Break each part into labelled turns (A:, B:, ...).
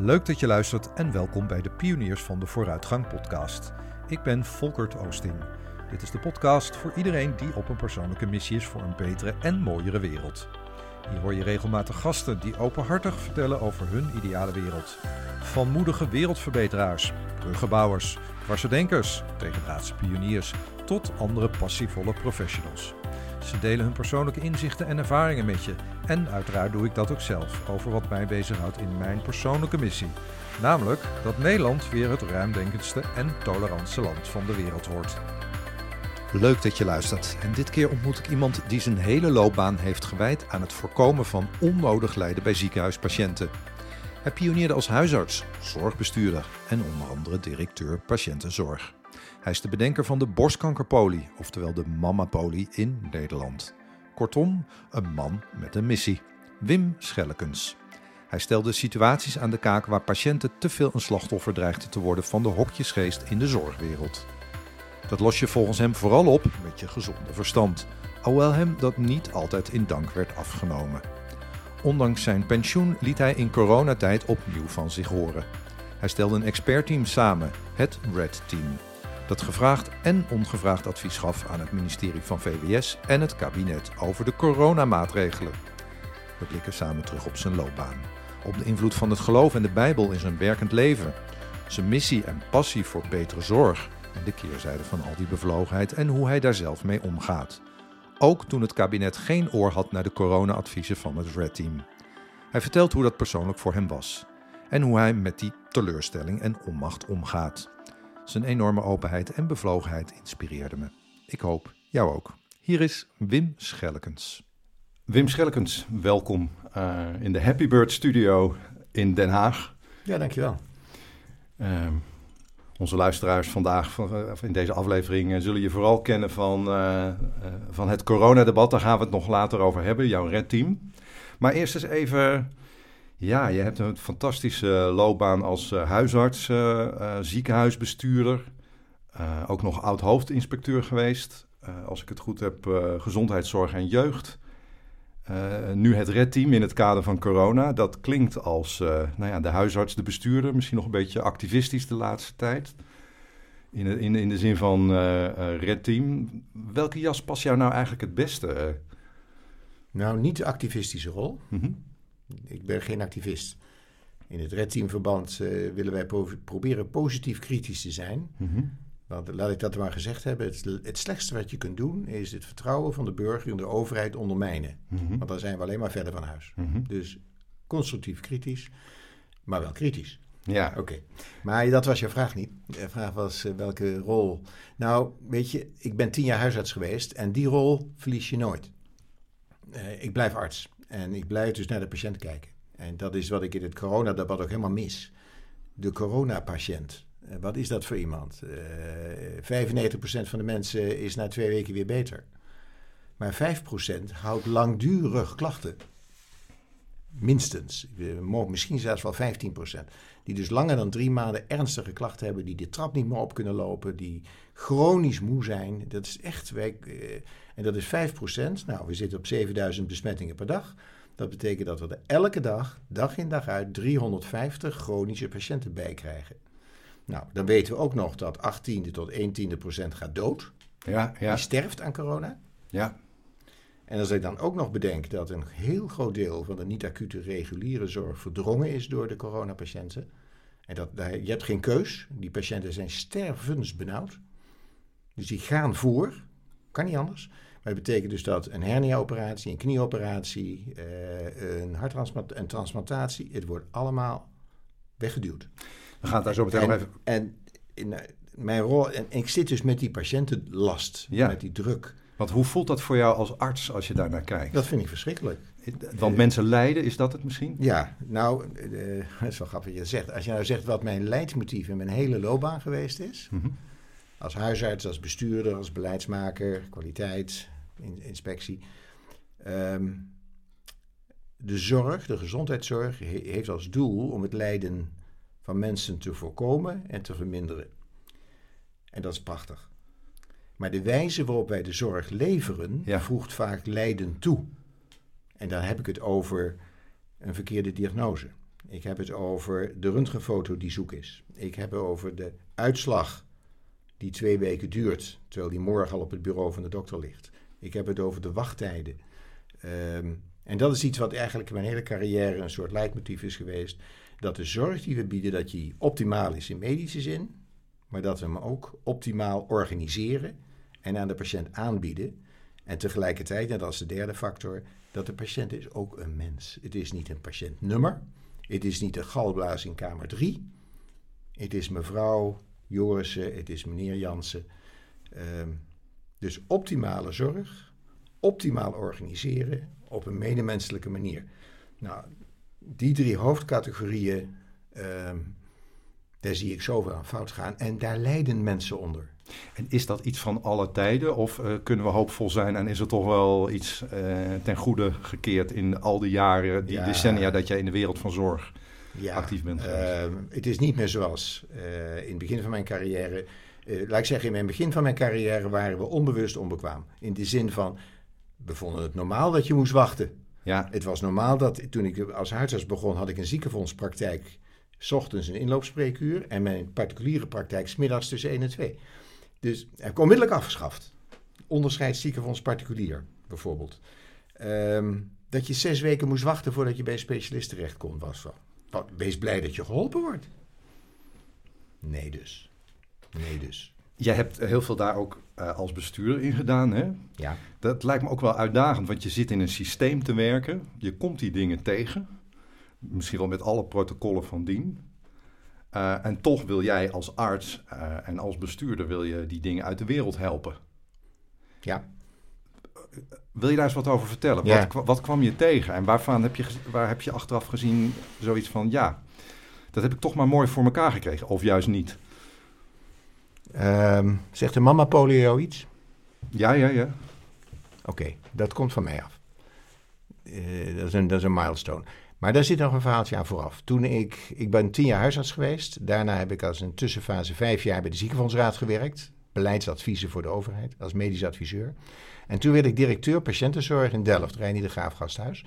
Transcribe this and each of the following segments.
A: Leuk dat je luistert en welkom bij de Pioniers van de Vooruitgang podcast. Ik ben Volkert Oosting. Dit is de podcast voor iedereen die op een persoonlijke missie is voor een betere en mooiere wereld. Hier hoor je regelmatig gasten die openhartig vertellen over hun ideale wereld. Van moedige wereldverbeteraars, bruggenbouwers, dwarsdenkers, tegendraadse pioniers tot andere passievolle professionals. Ze delen hun persoonlijke inzichten en ervaringen met je. En uiteraard doe ik dat ook zelf over wat mij bezighoudt in mijn persoonlijke missie. Namelijk dat Nederland weer het ruimdenkendste en tolerantste land van de wereld wordt. Leuk dat je luistert. En dit keer ontmoet ik iemand die zijn hele loopbaan heeft gewijd aan het voorkomen van onnodig lijden bij ziekenhuispatiënten. Hij pionierde als huisarts, zorgbestuurder en onder andere directeur patiëntenzorg. Hij is de bedenker van de borstkankerpolie, oftewel de mammapolie in Nederland. Kortom, een man met een missie. Wim Schellekens. Hij stelde situaties aan de kaak waar patiënten te veel een slachtoffer dreigden te worden van de hokjesgeest in de zorgwereld. Dat los je volgens hem vooral op met je gezonde verstand, alhoewel hem dat niet altijd in dank werd afgenomen. Ondanks zijn pensioen liet hij in coronatijd opnieuw van zich horen. Hij stelde een expertteam samen, het Red Team, dat gevraagd en ongevraagd advies gaf aan het ministerie van VWS en het kabinet over de coronamaatregelen. We blikken samen terug op zijn loopbaan, op de invloed van het geloof en de Bijbel in zijn werkend leven, zijn missie en passie voor betere zorg en de keerzijde van al die bevlogenheid en hoe hij daar zelf mee omgaat. Ook toen het kabinet geen oor had naar de corona-adviezen van het Red Team. Hij vertelt hoe dat persoonlijk voor hem was en hoe hij met die teleurstelling en onmacht omgaat. Zijn enorme openheid en bevlogenheid inspireerde me. Ik hoop jou ook. Hier is Wim Schellekens. Wim Schellekens, welkom uh, in de Happy Bird Studio in Den Haag.
B: Ja, dankjewel.
A: Uh, onze luisteraars vandaag in deze aflevering uh, zullen je vooral kennen van, uh, van het coronadebat. Daar gaan we het nog later over hebben, jouw redteam. Maar eerst eens even ja, je hebt een fantastische loopbaan als uh, huisarts, uh, ziekenhuisbestuurder. ook nog oud hoofdinspecteur geweest. als ik het goed heb, gezondheidszorg en jeugd. nu het redteam in het kader van corona. Dat klinkt als nou ja, de huisarts, de bestuurder. Misschien nog een beetje activistisch de laatste tijd. In de, in, in de zin van redteam. Welke jas past jou nou eigenlijk het beste?
B: Nou, niet de activistische rol. Mm -hmm. Ik ben geen activist. In het redteamverband uh, willen wij proberen positief kritisch te zijn. Mm -hmm. Want laat ik dat maar gezegd hebben. Het, het, slechtste wat je kunt doen is het vertrouwen van de burger in de overheid ondermijnen. Mm -hmm. Want dan zijn we alleen maar verder van huis. Mm -hmm. Dus constructief kritisch, maar wel kritisch.
A: Ja.
B: Oké. Okay. Maar dat was je vraag niet. De vraag was uh, welke rol. Nou, weet je, ik ben tien jaar huisarts geweest en die rol verlies je nooit. Uh, ik blijf arts. En ik blijf dus naar de patiënt kijken. En dat is wat ik in het coronadebat ook helemaal mis. De coronapatiënt. Wat is dat voor iemand? Uh, 95% van de mensen is na twee weken weer beter. Maar 5% houdt langdurig klachten. Minstens. Misschien zelfs wel 15%. Die dus langer dan drie maanden ernstige klachten hebben. Die de trap niet meer op kunnen lopen. Die chronisch moe zijn. Dat is echt. Wij, en dat is 5%. Nou, we zitten op 7000 besmettingen per dag. Dat betekent dat we er elke dag, dag in dag uit, 350 chronische patiënten bij krijgen. Nou, dan weten we ook nog dat 18 tot 1 tiende procent gaat dood.
A: Ja, ja.
B: Die sterft aan corona.
A: Ja.
B: En als ik dan ook nog bedenk dat een heel groot deel van de niet-acute reguliere zorg verdrongen is door de coronapatiënten. En dat, je hebt geen keus. Die patiënten zijn stervensbenauwd. Dus die gaan voor. Kan niet anders. Maar dat betekent dus dat een hernia-operatie, een knieoperatie, uh, een harttransplantatie, transplantatie, het wordt allemaal weggeduwd.
A: We gaan het daar zo meteen nog even...
B: En in mijn rol, en ik zit dus met die patiëntenlast, ja. met die druk.
A: Want hoe voelt dat voor jou als arts als je daar naar kijkt?
B: Dat vind ik verschrikkelijk.
A: Want uh, mensen lijden, is dat het misschien?
B: Ja, nou, uh, dat is wel grappig wat je zegt. Als je nou zegt wat mijn leidsmotief in mijn hele loopbaan geweest is... Mm -hmm. Als huisarts, als bestuurder, als beleidsmaker, kwaliteit, in, inspectie. Um, de zorg, de gezondheidszorg, he, heeft als doel om het lijden van mensen te voorkomen en te verminderen. En dat is prachtig. Maar de wijze waarop wij de zorg leveren, ja. voegt vaak lijden toe. En dan heb ik het over een verkeerde diagnose. Ik heb het over de röntgenfoto die zoek is. Ik heb het over de uitslag die twee weken duurt, terwijl die morgen al op het bureau van de dokter ligt. Ik heb het over de wachttijden. Ehm, en dat is iets wat eigenlijk mijn hele carrière een soort leidmotief is geweest. Dat de zorg die we bieden, dat die optimaal is in medische zin, maar dat we hem ook optimaal organiseren en aan de patiënt aanbieden. En tegelijkertijd, en dat is de derde factor, dat de patiënt is ook een mens. Het is niet een patiëntnummer. Het is niet een galblaas in kamer 3. Het is mevrouw Jorissen, het is meneer Jansen. Ehm, dus optimale zorg, optimaal organiseren op een medemenselijke manier. Nou, die drie hoofdcategorieën, ehm, daar zie ik zoveel aan fout gaan. En daar lijden mensen onder.
A: En is dat iets van alle tijden of uh, kunnen we hoopvol zijn en is het toch wel iets uh, ten goede gekeerd in al die jaren, die decennia dat jij in de wereld van zorg ja, actief bent geweest?
B: Uh, het is niet meer zoals in het begin van mijn carrière. laat ik zeggen, in het begin van mijn carrière waren we onbewust onbekwaam. In de zin van, we vonden het normaal dat je moest wachten. Ja. Het was normaal dat toen ik als huisarts begon, had ik een ziekenfondspraktijk. S ochtends een inloopspreekuur en mijn particuliere praktijk smiddags tussen 1 en 2. Dus heb ik onmiddellijk afgeschaft. Onderscheid ziekenfonds particulier, bijvoorbeeld. Ehm, dat je zes weken moest wachten voordat je bij een specialist terecht kon, was Wees blij dat je geholpen wordt. Nee dus. Nee dus.
A: Jij hebt heel veel daar ook uh, als bestuurder in gedaan, hè? Ja. Dat lijkt me ook wel uitdagend, want je zit in een systeem te werken. Je komt die dingen tegen. Misschien wel met alle protocollen van dien. Uh, en toch wil jij als arts uh, en als bestuurder wil je die dingen uit de wereld helpen.
B: Ja.
A: Wil je daar eens wat over vertellen? Ja. Wat, wat, kwam je tegen en waarvan heb je, waar heb je achteraf gezien zoiets van... ja, dat heb ik toch maar mooi voor elkaar gekregen, of juist niet?
B: Um, zegt de mama polio iets?
A: Ja, ja, ja.
B: Oké, dat komt van mij af. Uh, dat, is een, dat is een milestone. Maar daar zit nog een verhaaltje aan vooraf. Toen ik, ik ben tien jaar huisarts geweest. Daarna heb ik als een tussenfase vijf jaar bij de ziekenfondsraad gewerkt. Beleidsadviezen voor de overheid, als medisch adviseur. En toen werd ik directeur patiëntenzorg in Delft, Reinier de Graaf Gasthuis.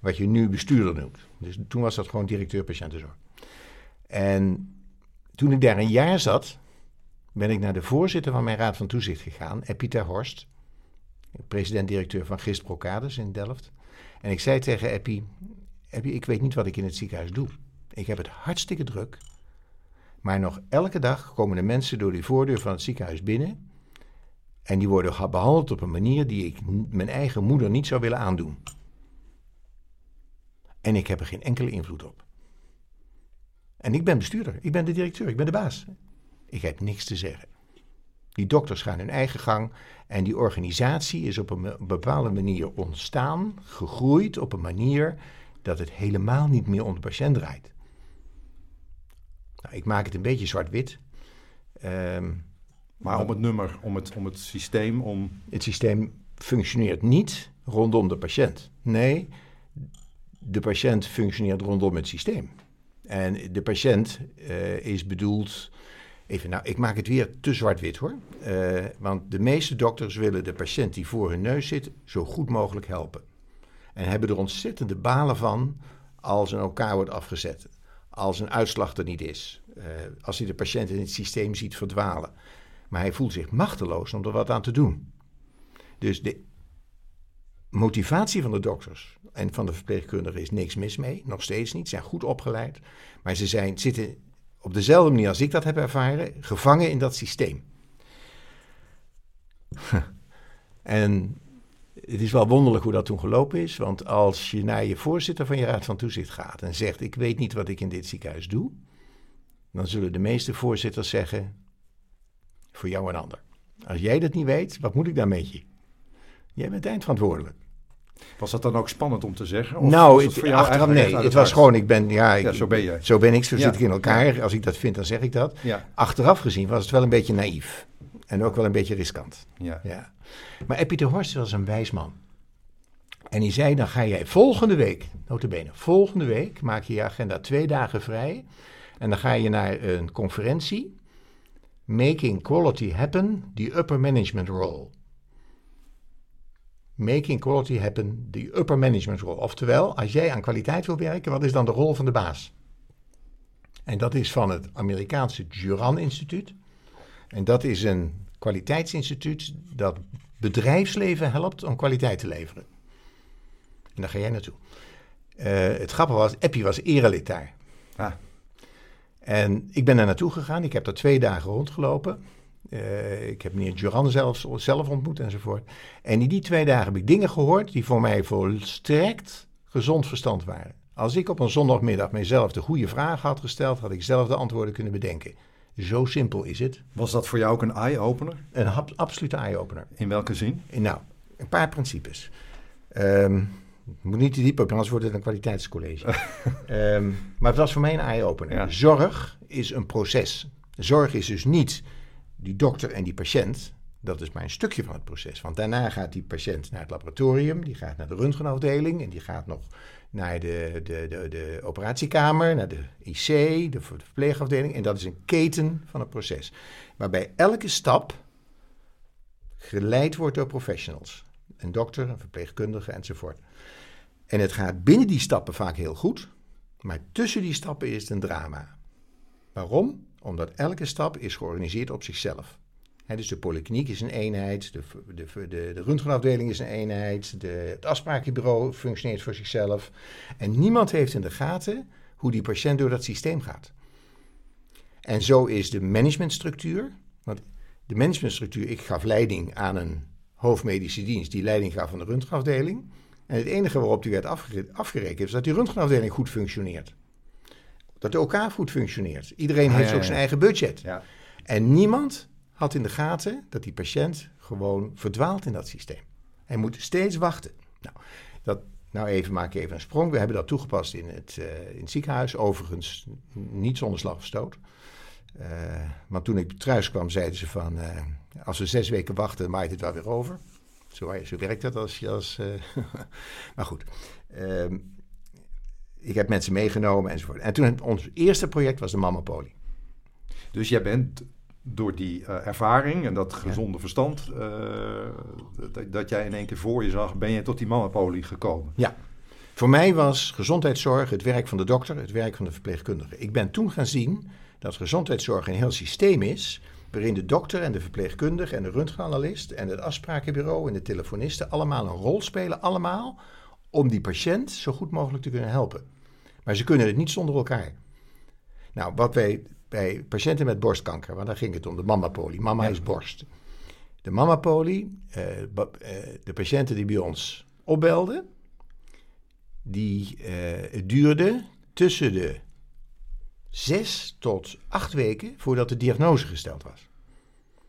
B: Wat je nu bestuurder noemt. Dus toen was dat gewoon directeur patiëntenzorg. En toen ik daar een jaar zat, ben ik naar de voorzitter van mijn raad van toezicht gegaan, Epita Horst. President-directeur van Gist Brocades in Delft. En ik zei tegen Epi, ik weet niet wat ik in het ziekenhuis doe. Ik heb het hartstikke druk. Maar nog elke dag komen de mensen door die voordeur van het ziekenhuis binnen. En die worden behandeld op een manier die ik mijn eigen moeder niet zou willen aandoen. En ik heb er geen enkele invloed op. En ik ben bestuurder, ik ben de directeur, ik ben de baas. Ik heb niks te zeggen. Die dokters gaan hun eigen gang en die organisatie is op een bepaalde manier ontstaan, gegroeid op een manier dat het helemaal niet meer om de patiënt draait. Nou, ik maak het een beetje zwart-wit.
A: Um, maar om het nummer, om het, om het systeem, om...
B: Het systeem functioneert niet rondom de patiënt. Nee, de patiënt functioneert rondom het systeem. En de patiënt uh, is bedoeld... Even, nou, ik maak het weer te zwart-wit hoor. Uh, want de meeste dokters willen de patiënt die voor hun neus zit zo goed mogelijk helpen. En hebben er ontzettende balen van als een elkaar wordt afgezet. Als een uitslag er niet is. Uh, als hij de patiënt in het systeem ziet verdwalen. Maar hij voelt zich machteloos om er wat aan te doen. Dus de motivatie van de dokters en van de verpleegkundigen is niks mis mee. Nog steeds niet. Ze zijn goed opgeleid. Maar ze zijn, zitten op dezelfde manier als ik dat heb ervaren, gevangen in dat systeem. en het is wel wonderlijk hoe dat toen gelopen is. Want als je naar je voorzitter van je raad van toezicht gaat en zegt: Ik weet niet wat ik in dit ziekenhuis doe. Dan zullen de meeste voorzitters zeggen: Voor jou en ander. Als jij dat niet weet, wat moet ik dan met je? Jij bent eindverantwoordelijk.
A: Was dat dan ook spannend om te zeggen?
B: Of nou, het, achteraf nee. Het, was gewoon, ik ben, ja, ik,
A: zo ben je.
B: Zo ben ik, zo zit ik in elkaar. Als ik dat vind, dan zeg ik dat. Achteraf gezien was het wel een beetje naïef. En ook wel een beetje riskant. Ja. ja. Maar Epiter Horst was een wijs man. En die zei, dan ga jij volgende week, notabene, volgende week maak je je agenda twee dagen vrij. En dan ga je naar een conferentie. Making Quality Happen, the Upper Management Role. Making Quality Happen, the Upper Management Role. Oftewel, als jij aan kwaliteit wil werken, wat is dan de rol van de baas? En dat is van het Amerikaanse Juran Instituut. En dat is een kwaliteitsinstituut dat bedrijfsleven helpt om kwaliteit te leveren. En daar ga jij naartoe. Uh, het grappige was, Eppie was erelid daar. Ah. En ik ben daar naartoe gegaan. Ik heb daar twee dagen rondgelopen. Uh, ik heb meneer Duran zelf, zelf ontmoet enzovoort. En in die twee dagen heb ik dingen gehoord die voor mij volstrekt gezond verstand waren. Als ik op een zondagmiddag mijzelf de goede vraag had gesteld, had ik zelf de antwoorden kunnen bedenken. Zo simpel is het.
A: Was dat voor jou ook een eye-opener?
B: Een absolute eye-opener.
A: In welke zin?
B: Nou, een paar principes. Um, moet niet te diep op, anders wordt het een kwaliteitscollege. um, maar het was voor mij een eye-opener. Zorg is een proces. Zorg is dus niet die dokter en die patiënt. Dat is maar een stukje van het proces. Want daarna gaat die patiënt naar het laboratorium, die gaat naar de röntgenafdeling en die gaat nog naar de, de, de, de operatiekamer, naar de IC, de verpleegafdeling. En dat is een keten van het proces. Waarbij elke stap geleid wordt door professionals. Een dokter, een verpleegkundige enzovoort. En het gaat binnen die stappen vaak heel goed, maar tussen die stappen is het een drama. Waarom? Omdat elke stap is georganiseerd op zichzelf. Dus de polykliniek is een eenheid, de, de, de, de röntgenafdeling is een eenheid, de, het afsprakenbureau functioneert voor zichzelf. En niemand heeft in de gaten hoe die patiënt door dat systeem gaat. En zo is de managementstructuur, want de managementstructuur, ik gaf leiding aan een hoofdmedische dienst die leiding gaf aan de röntgenafdeling. En het enige waarop die werd afgerekend is dat die röntgenafdeling goed functioneert. Dat de OK goed functioneert. Iedereen ah, heeft ook zijn eigen budget. En niemand had in de gaten dat die patiënt gewoon verdwaalt in dat systeem. Hij moet steeds wachten. Nou, dat, nou even maak ik even een sprong. We hebben dat toegepast in het, uh, in het ziekenhuis. Overigens niet zonder slag of stoot. Maar toen ik thuis kwam, zeiden ze van... Uh, als we zes weken wachten, maait het wel weer over. Zo, zo werkt dat als je als... maar goed. Ehm, ik heb mensen meegenomen enzovoort. En toen ons eerste project was de Mama.
A: Dus jij bent door die uh, ervaring en dat gezonde verstand uh, dat, dat, jij in één keer voor je zag, ben je tot die Mama Poli gekomen?
B: Ja. Voor mij was gezondheidszorg het werk van de dokter, het werk van de verpleegkundige. Ik ben toen gaan zien dat gezondheidszorg een heel systeem is waarin de dokter en de verpleegkundige en de röntgenanalist en het afsprakenbureau en de telefonisten allemaal een rol spelen, allemaal om die patiënt zo goed mogelijk te kunnen helpen. Maar ze kunnen het niet zonder elkaar. Nou, wat wij bij patiënten met borstkanker, want daar ging het om, de mamapolie. Mama is borst. De mamapolie, uh, uh, de patiënten die bij ons opbelden, die, uh, het duurde tussen de zes tot acht weken voordat de diagnose gesteld was.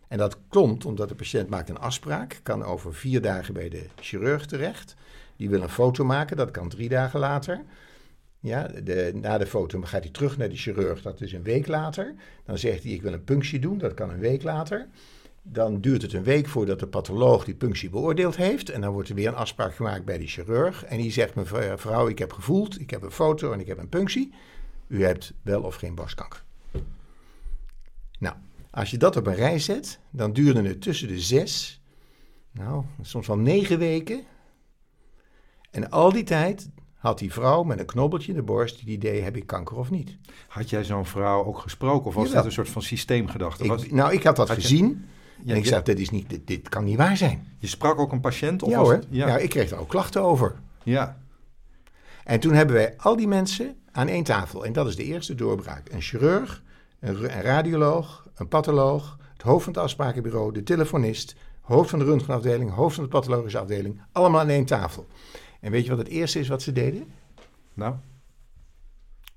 B: En dat komt omdat de patiënt maakt een afspraak, kan over vier dagen bij de chirurg terecht. Die wil een foto maken, dat kan drie dagen later. Ja, na de foto gaat hij terug naar de chirurg, dat is een week later. Dan zegt hij, ik wil een punctie doen, dat kan een week later. Dan duurt het een week voordat de patholoog die punctie beoordeeld heeft. En dan wordt er weer een afspraak gemaakt bij de chirurg. En die zegt, mevrouw, ik heb gevoeld, ik heb een foto en ik heb een punctie. U hebt wel of geen borstkanker. Nou, als je dat op een rij zet, dan duurde het tussen de zes, nou, soms wel negen weken. En al die tijd had die vrouw met een knobbeltje in de borst het idee, heb ik kanker of niet?
A: Had jij zo'n vrouw ook gesproken of was dat een soort van systeemgedachte?
B: Ik, nou, ik had dat gezien. en ik zei, dit, is niet, dit, dit, kan niet waar zijn.
A: Je sprak ook een patiënt?
B: Of ja hoor, ja. ik kreeg er ook klachten over.
A: Ja.
B: En toen hebben wij al die mensen aan één tafel. En dat is de eerste doorbraak. Een chirurg, een, een radioloog, een patholoog, het hoofd van het afsprakenbureau, de telefonist, hoofd van de röntgenafdeling, hoofd van de pathologische afdeling. Allemaal aan één tafel. En weet je wat het eerste is wat ze deden?
A: Nou?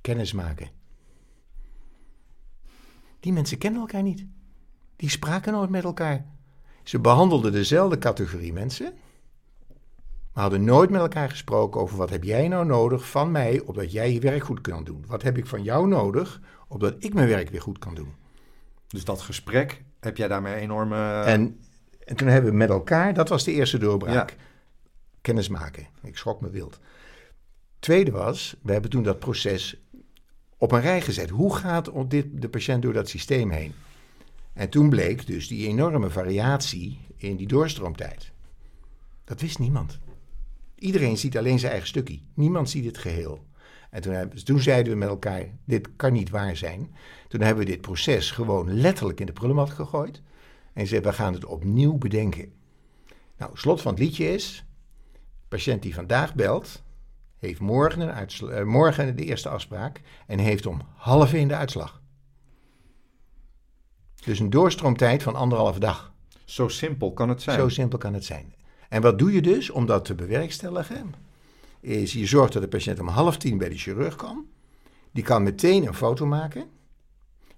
B: Kennis maken. Die mensen kennen elkaar niet. Die spraken nooit met elkaar. Ze behandelden dezelfde categorie mensen, maar hadden nooit met elkaar gesproken over wat heb jij nou nodig van mij, opdat jij je werk goed kan doen. Wat heb ik van jou nodig, opdat ik mijn werk weer goed kan doen.
A: Dus dat gesprek, heb jij daarmee enorme...
B: En, en toen hebben we met elkaar, dat was de eerste doorbraak, kennis maken. Ik schrok me wild. Tweede was, we hebben toen dat proces op een rij gezet. Hoe gaat dit, de patiënt door dat systeem heen? En toen bleek dus die enorme variatie in die doorstroomtijd. Dat wist niemand. Iedereen ziet alleen zijn eigen stukje. Niemand ziet het geheel. En toen zeiden we met elkaar, dit kan niet waar zijn. Toen hebben we dit proces gewoon letterlijk in de prullenmat gegooid. En zeiden, we gaan het opnieuw bedenken. Nou, slot van het liedje is, patiënt die vandaag belt, heeft morgen, een uitsla- eh, morgen de eerste afspraak en heeft om half één de uitslag. Dus een doorstroomtijd van anderhalve dag.
A: Zo simpel kan het zijn.
B: Zo simpel kan het zijn. En wat doe je dus om dat te bewerkstelligen? Is je zorgt dat de patiënt om half tien bij de chirurg kan. Die kan meteen een foto maken.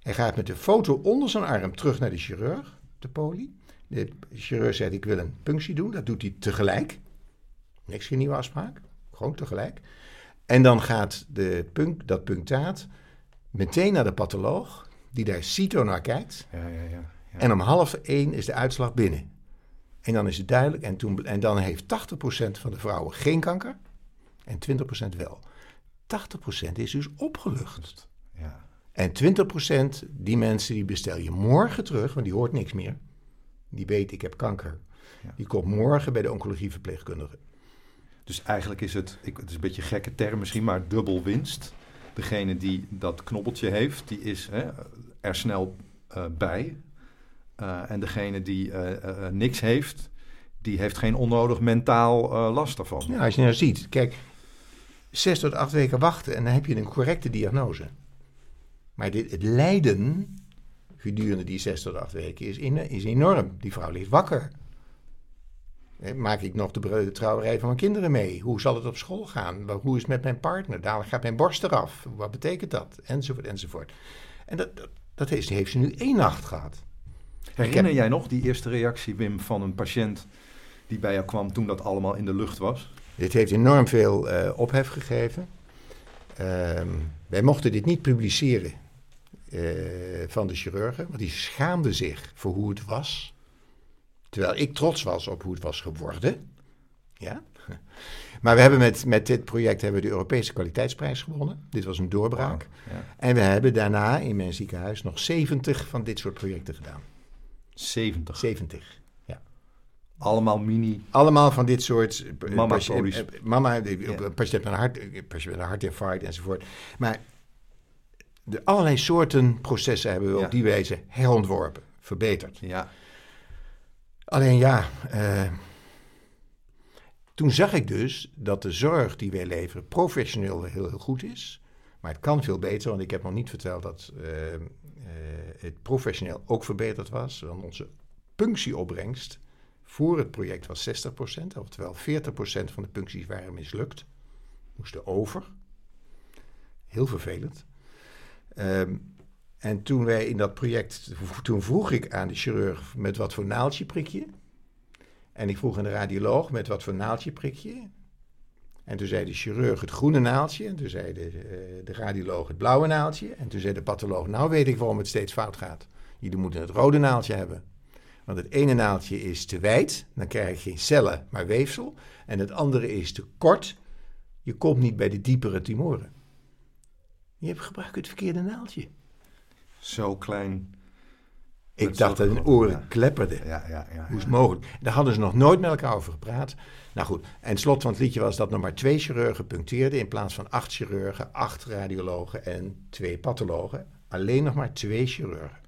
B: Hij gaat met de foto onder zijn arm terug naar de chirurg, de poli. De chirurg zegt: Ik wil een punctie doen. Dat doet hij tegelijk. Niks geen nieuwe afspraak. Gewoon tegelijk. En dan gaat de punk, dat punctaat meteen naar de patholoog, die daar CITO naar kijkt.
A: Ja, ja, ja.
B: En om half één is de uitslag binnen. En dan is het duidelijk. En, toen, en dan heeft 80% van de vrouwen geen kanker. En 20% wel. 80% is dus opgelucht.
A: ja.
B: En 20% die mensen die bestel je morgen terug. Want die hoort niks meer. Die weet ik heb kanker. Die komt morgen bij de oncologieverpleegkundige.
A: Dus eigenlijk is het, ik, het is een beetje een gekke term misschien, maar dubbel winst. Degene die dat knobbeltje heeft, die is hè, er snel eh, bij. Eh, en degene die eh, niks heeft, die heeft geen onnodig mentaal last daarvan.
B: Ja, als je nou ziet. Kijk, zes tot acht weken wachten en dan heb je een correcte diagnose. Maar dit, het lijden gedurende die zes tot acht weken is, is enorm. Die vrouw ligt wakker. Eh, Maak ik nog de, trouwerij van mijn kinderen mee? Hoe zal het op school gaan? Hoe is het met mijn partner? Dadelijk gaat mijn borst eraf. Wat betekent dat? Enzovoort, enzovoort. En dat, dat, dat heeft, heeft ze nu één nacht gehad.
A: Herinner jij nog die eerste reactie, Wim, van een patiënt die bij jou kwam toen dat allemaal in de lucht was?
B: Dit heeft enorm veel eh, ophef gegeven. Ehm, wij mochten dit niet publiceren eh, van de chirurgen, want die schaamden zich voor hoe het was. Terwijl ik trots was op hoe het was geworden. Ja? Maar we hebben met, met dit project hebben we de Europese kwaliteitsprijs gewonnen. Dit was een doorbraak.
A: Ja.
B: En we hebben daarna in mijn ziekenhuis nog 70 van dit soort projecten gedaan.
A: 70.
B: 70.
A: Allemaal mini.
B: Allemaal van dit soort... eh,
A: Mama
B: patiënt- eh, Mama, de-
A: Ja.
B: een patiënt met een, hart, patiënt met een hartinfarct enzovoort. Maar de allerlei soorten processen hebben we
A: Ja.
B: op die wijze herontworpen, verbeterd.
A: Ja.
B: Alleen ja, eh, toen zag ik dus dat de zorg die wij leveren professioneel heel, heel goed is. Maar het kan veel beter, want ik heb nog niet verteld dat eh, eh, het professioneel ook verbeterd was. Want onze punctieopbrengst voor het project was 60%, oftewel 40% van de puncties waren mislukt, moesten over. Heel vervelend. Ehm, en toen wij in dat project, toen vroeg ik aan de chirurg met wat voor naaldje prik je. En ik vroeg aan de radioloog met wat voor naaldje prik je. En toen zei de chirurg het groene naaldje. En toen zei de, eh, de radioloog het blauwe naaldje. En toen zei de patholoog, nou weet ik waarom het steeds fout gaat. Jullie moeten het rode naaldje hebben. Want het ene naaldje is te wijd, dan krijg je geen cellen, maar weefsel. En het andere is te kort, je komt niet bij de diepere tumoren. Je hebt gebruikt het verkeerde naaldje.
A: Zo klein.
B: Ik dacht dat hun oren
A: ja.
B: klepperden.
A: Ja, ja, ja.
B: Hoe is het mogelijk? Daar hadden ze nog nooit met elkaar over gepraat. Nou goed, en het slot van het liedje was dat nog maar twee chirurgen puncteerden... in plaats van acht chirurgen, acht radiologen en twee pathologen. Alleen nog maar twee chirurgen.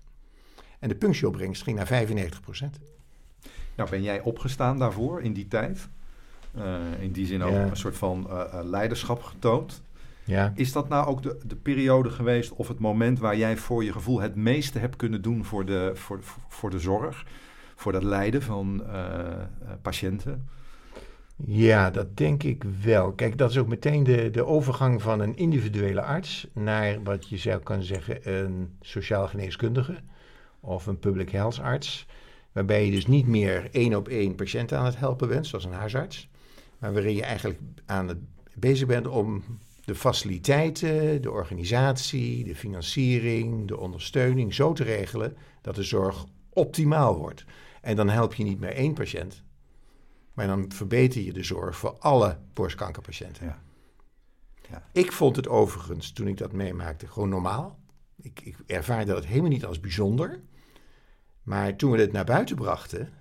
B: En de punctieopbrengst ging naar 95%
A: Nou, ben jij opgestaan daarvoor in die tijd? Eh, in die zin ook
B: Ja.
A: een soort van eh, eh, leiderschap getoond.
B: Ja.
A: Is dat nou ook de, de periode geweest of het moment waar jij voor je gevoel het meeste hebt kunnen doen voor de, voor, voor de zorg? Voor dat lijden van eh, eh, patiënten?
B: Ja, dat denk ik wel. Kijk, dat is ook meteen de, de overgang van een individuele arts naar wat je zou kunnen zeggen een sociaal geneeskundige of een public health arts. Waarbij je dus niet meer één op één patiënten aan het helpen bent, zoals een huisarts. Maar waarin je eigenlijk aan het bezig bent om de faciliteiten, de organisatie, de financiering, de ondersteuning zo te regelen dat de zorg optimaal wordt. En dan help je niet meer één patiënt, maar dan verbeter je de zorg voor alle borstkankerpatiënten.
A: Ja. Ja.
B: Ik vond het overigens, toen ik dat meemaakte, gewoon normaal. Ik, ik ervaarde dat helemaal niet als bijzonder. Maar toen we het naar buiten brachten,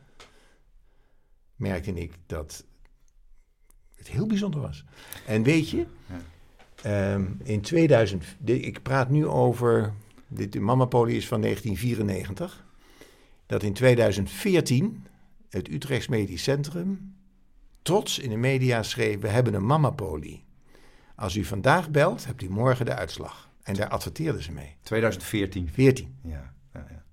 B: merkte ik dat het heel bijzonder was. En weet je,
A: Ja.
B: Ehm, in 2000, de- ik praat nu over, dit, de Mamapoli is van 1994, dat in 2014 het Utrechts Medisch Centrum trots in de media schreef, we hebben een Mamapoli. Als u vandaag belt, hebt u morgen de uitslag. En daar adverteerden ze mee.
A: 2014.
B: 14,
A: Ja, ja, ja.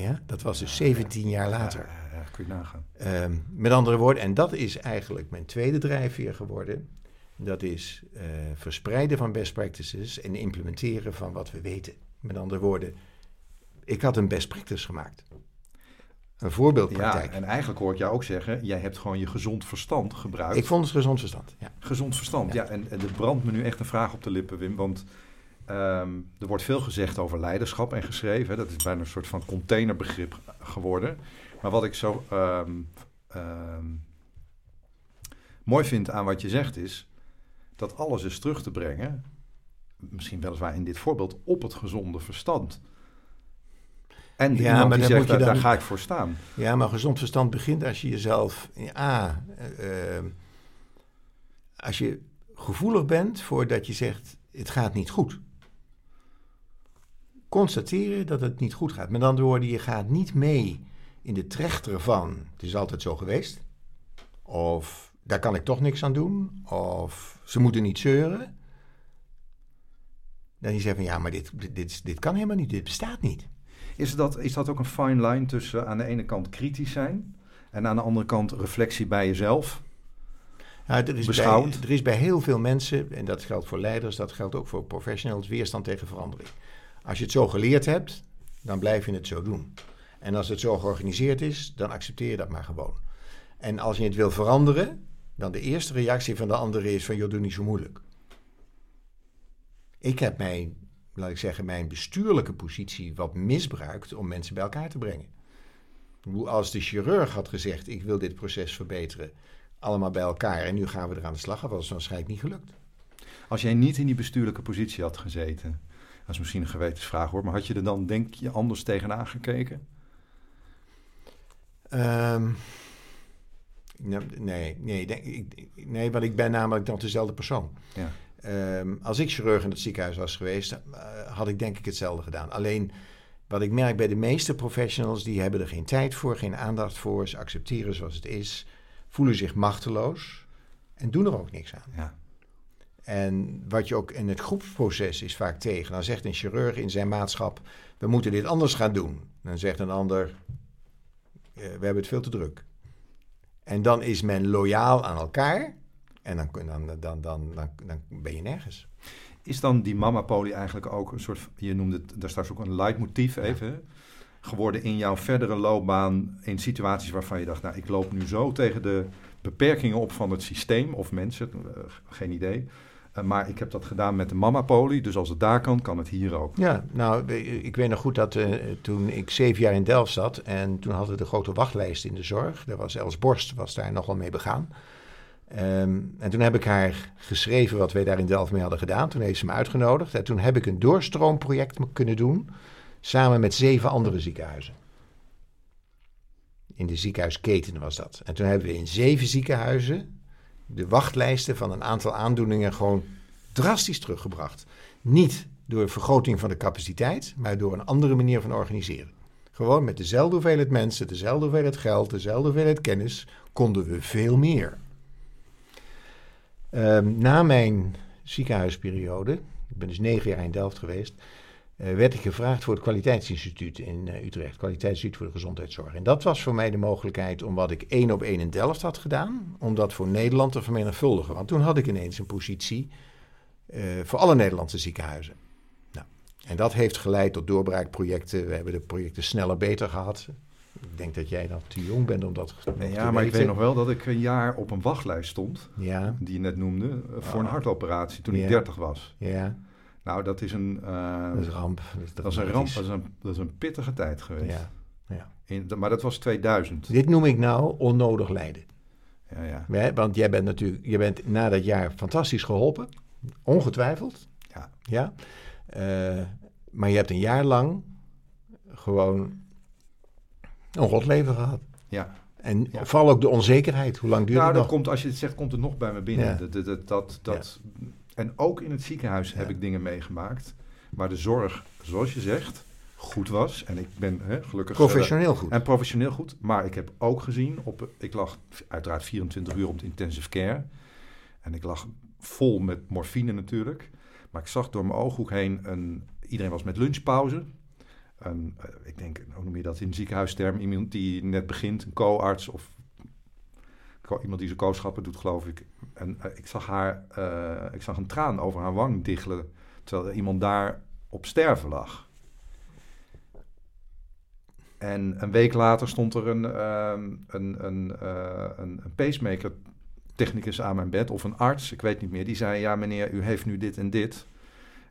B: ja, dat was dus 17 jaar later.
A: Ja, ja, kun je nagaan.
B: Ehm, met andere woorden, en dat is eigenlijk mijn tweede drijfveer geworden. Dat is eh, verspreiden van best practices en implementeren van wat we weten. Met andere woorden, ik had een best practice gemaakt. Een
A: Ja,
B: voorbeeldpraktijk.
A: en eigenlijk hoor ik jou ook zeggen, jij hebt gewoon je gezond verstand gebruikt.
B: ik vond het gezond verstand. Ja.
A: Gezond verstand,
B: Ja.
A: ja. en, en er brandt me nu echt een vraag op de lippen, Wim. Want ehm, er wordt veel gezegd over leiderschap en geschreven. hè. Dat is bijna een soort van containerbegrip geworden. Maar wat ik zo ehm, ehm, mooi vind aan wat je zegt is... dat alles is terug te brengen, misschien weliswaar in dit voorbeeld, op het gezonde verstand. En
B: Ja, maar
A: die zegt,
B: moet je
A: daar,
B: dan-
A: daar ga ik voor staan.
B: ja, maar gezond verstand begint als je jezelf... A, eh, eh, als je gevoelig bent voordat je zegt, het gaat niet goed. Constateren dat het niet goed gaat. Met andere woorden, je gaat niet mee in de trechter van, het is altijd zo geweest. Of, daar kan ik toch niks aan doen. Of, ze moeten niet zeuren. Dan je zegt van, ja, maar dit, dit, dit, dit kan helemaal niet, dit bestaat niet.
A: Is dat, is dat ook een fine line tussen aan de ene kant kritisch zijn... en aan de andere kant reflectie bij jezelf?
B: Ja, er, is bij, er is bij heel veel mensen, en dat geldt voor leiders, dat geldt ook voor professionals, weerstand tegen verandering. Als je het zo geleerd hebt, dan blijf je het zo doen. En als het zo georganiseerd is, dan accepteer je dat maar gewoon. En als je het wil veranderen, dan de eerste reactie van de andere is van, joh, doe niet zo moeilijk. Ik heb mijn, laat ik zeggen, mijn bestuurlijke positie wat misbruikt om mensen bij elkaar te brengen. Hoe Als de chirurg had gezegd, ik wil dit proces verbeteren, allemaal bij elkaar en nu gaan we er aan de slag, dat was waarschijnlijk niet gelukt.
A: Als jij niet in die bestuurlijke positie had gezeten... dat is misschien een gewetensvraag hoor... maar had je er dan, denk je, anders tegenaan gekeken?
B: Ehm, nou, nee, nee, denk, ik, nee, want ik ben namelijk nog dezelfde persoon.
A: Ja.
B: Ehm, als ik chirurg in het ziekenhuis was geweest, eh, had ik denk ik hetzelfde gedaan. Alleen wat ik merk bij de meeste professionals, die hebben er geen tijd voor, geen aandacht voor. Ze accepteren zoals het is, voelen zich machteloos en doen er ook niks aan.
A: Ja.
B: En wat je ook in het groepsproces is vaak tegen. Dan zegt een chirurg in zijn maatschap: we moeten dit anders gaan doen. Dan zegt een ander: eh, we hebben het veel te druk. En dan is men loyaal aan elkaar. En dan, kun- dan, dan, dan, dan, dan ben je nergens.
A: Is dan die mama-poli eigenlijk ook een soort... je noemde het daar straks ook een leidmotief even... geworden in jouw verdere loopbaan... in situaties waarvan je dacht... nou, ik loop nu zo tegen de beperkingen op van het systeem... of mensen, eh, geen idee... Eh, maar ik heb dat gedaan met de mama-poli... dus als het daar kan, kan het hier ook.
B: Ja, nou, ik weet nog goed dat eh, toen ik zeven jaar in Delft zat... en toen hadden we de grote wachtlijst in de zorg. Daar was Els Borst was daar nogal mee begaan. Ehm, en toen heb ik haar geschreven wat wij daar in Delft mee hadden gedaan. Toen heeft ze me uitgenodigd. En toen heb ik een doorstroomproject kunnen doen... samen met zeven andere ziekenhuizen. In de ziekenhuisketen was dat. En toen hebben we in zeven ziekenhuizen... de wachtlijsten van een aantal aandoeningen gewoon drastisch teruggebracht. Niet door vergroting van de capaciteit, maar door een andere manier van organiseren. Gewoon met dezelfde hoeveelheid mensen, dezelfde hoeveelheid geld, dezelfde hoeveelheid kennis, konden we veel meer. Ehm, na mijn ziekenhuisperiode, ik ben dus negen jaar in Delft geweest, werd ik gevraagd voor het Kwaliteitsinstituut in eh, Utrecht, Kwaliteitsinstituut voor de Gezondheidszorg. En dat was voor mij de mogelijkheid om wat ik één op één in Delft had gedaan, om dat voor Nederland te vermenigvuldigen. Want toen had ik ineens een positie eh, voor alle Nederlandse ziekenhuizen. Nou, en dat heeft geleid tot doorbraakprojecten. We hebben de projecten sneller beter gehad. Ik denk dat jij nog te jong bent om dat nog te
A: Ja, maar ik weet nog wel dat ik een jaar op een wachtlijst stond...
B: Ja,
A: die je net noemde, eh, voor een
B: Ah.
A: hartoperatie toen ik
B: Ja.
A: 30 was.
B: ja,
A: Nou, dat is een, eh,
B: dat is een ramp.
A: dat is een ramp, dat is een, dat is een pittige tijd geweest.
B: Ja.
A: In, maar dat was 2000.
B: Dit noem ik nou onnodig lijden.
A: Ja, ja.
B: Want jij bent natuurlijk, je bent na dat jaar fantastisch geholpen, ongetwijfeld.
A: Ja.
B: Ja. Eh, maar je hebt een jaar lang gewoon een rot leven gehad.
A: ja.
B: En
A: Ja.
B: vooral ook de onzekerheid. Hoe lang duurt
A: Nou,
B: het
A: dat
B: nog?
A: komt, als je het zegt, komt het nog bij me binnen.
B: Ja.
A: Dat, dat, dat, dat, dat en ook in het ziekenhuis heb ik dingen meegemaakt waar de zorg, zoals je zegt, goed was. En ik ben hè, gelukkig... eh,
B: Professioneel goed.
A: en professioneel goed. Maar ik heb ook gezien, op, ik lag uiteraard 24 uur op de intensive care. En ik lag vol met morfine natuurlijk. Maar ik zag door mijn ooghoek heen, een, iedereen was met lunchpauze. Een, eh, ik denk, hoe noem je dat in ziekenhuisterm? Iemand die net begint, een co-arts of iemand die zijn kooschappen doet, geloof ik. En eh, ik zag haar, eh, ik zag een traan over haar wang diggelen, terwijl er iemand daar op sterven lag. En een week later stond er een, ehm, een, een, eh, een, een pacemaker technicus aan mijn bed, of een arts, ik weet niet meer. Die zei, ja meneer, u heeft nu dit en dit.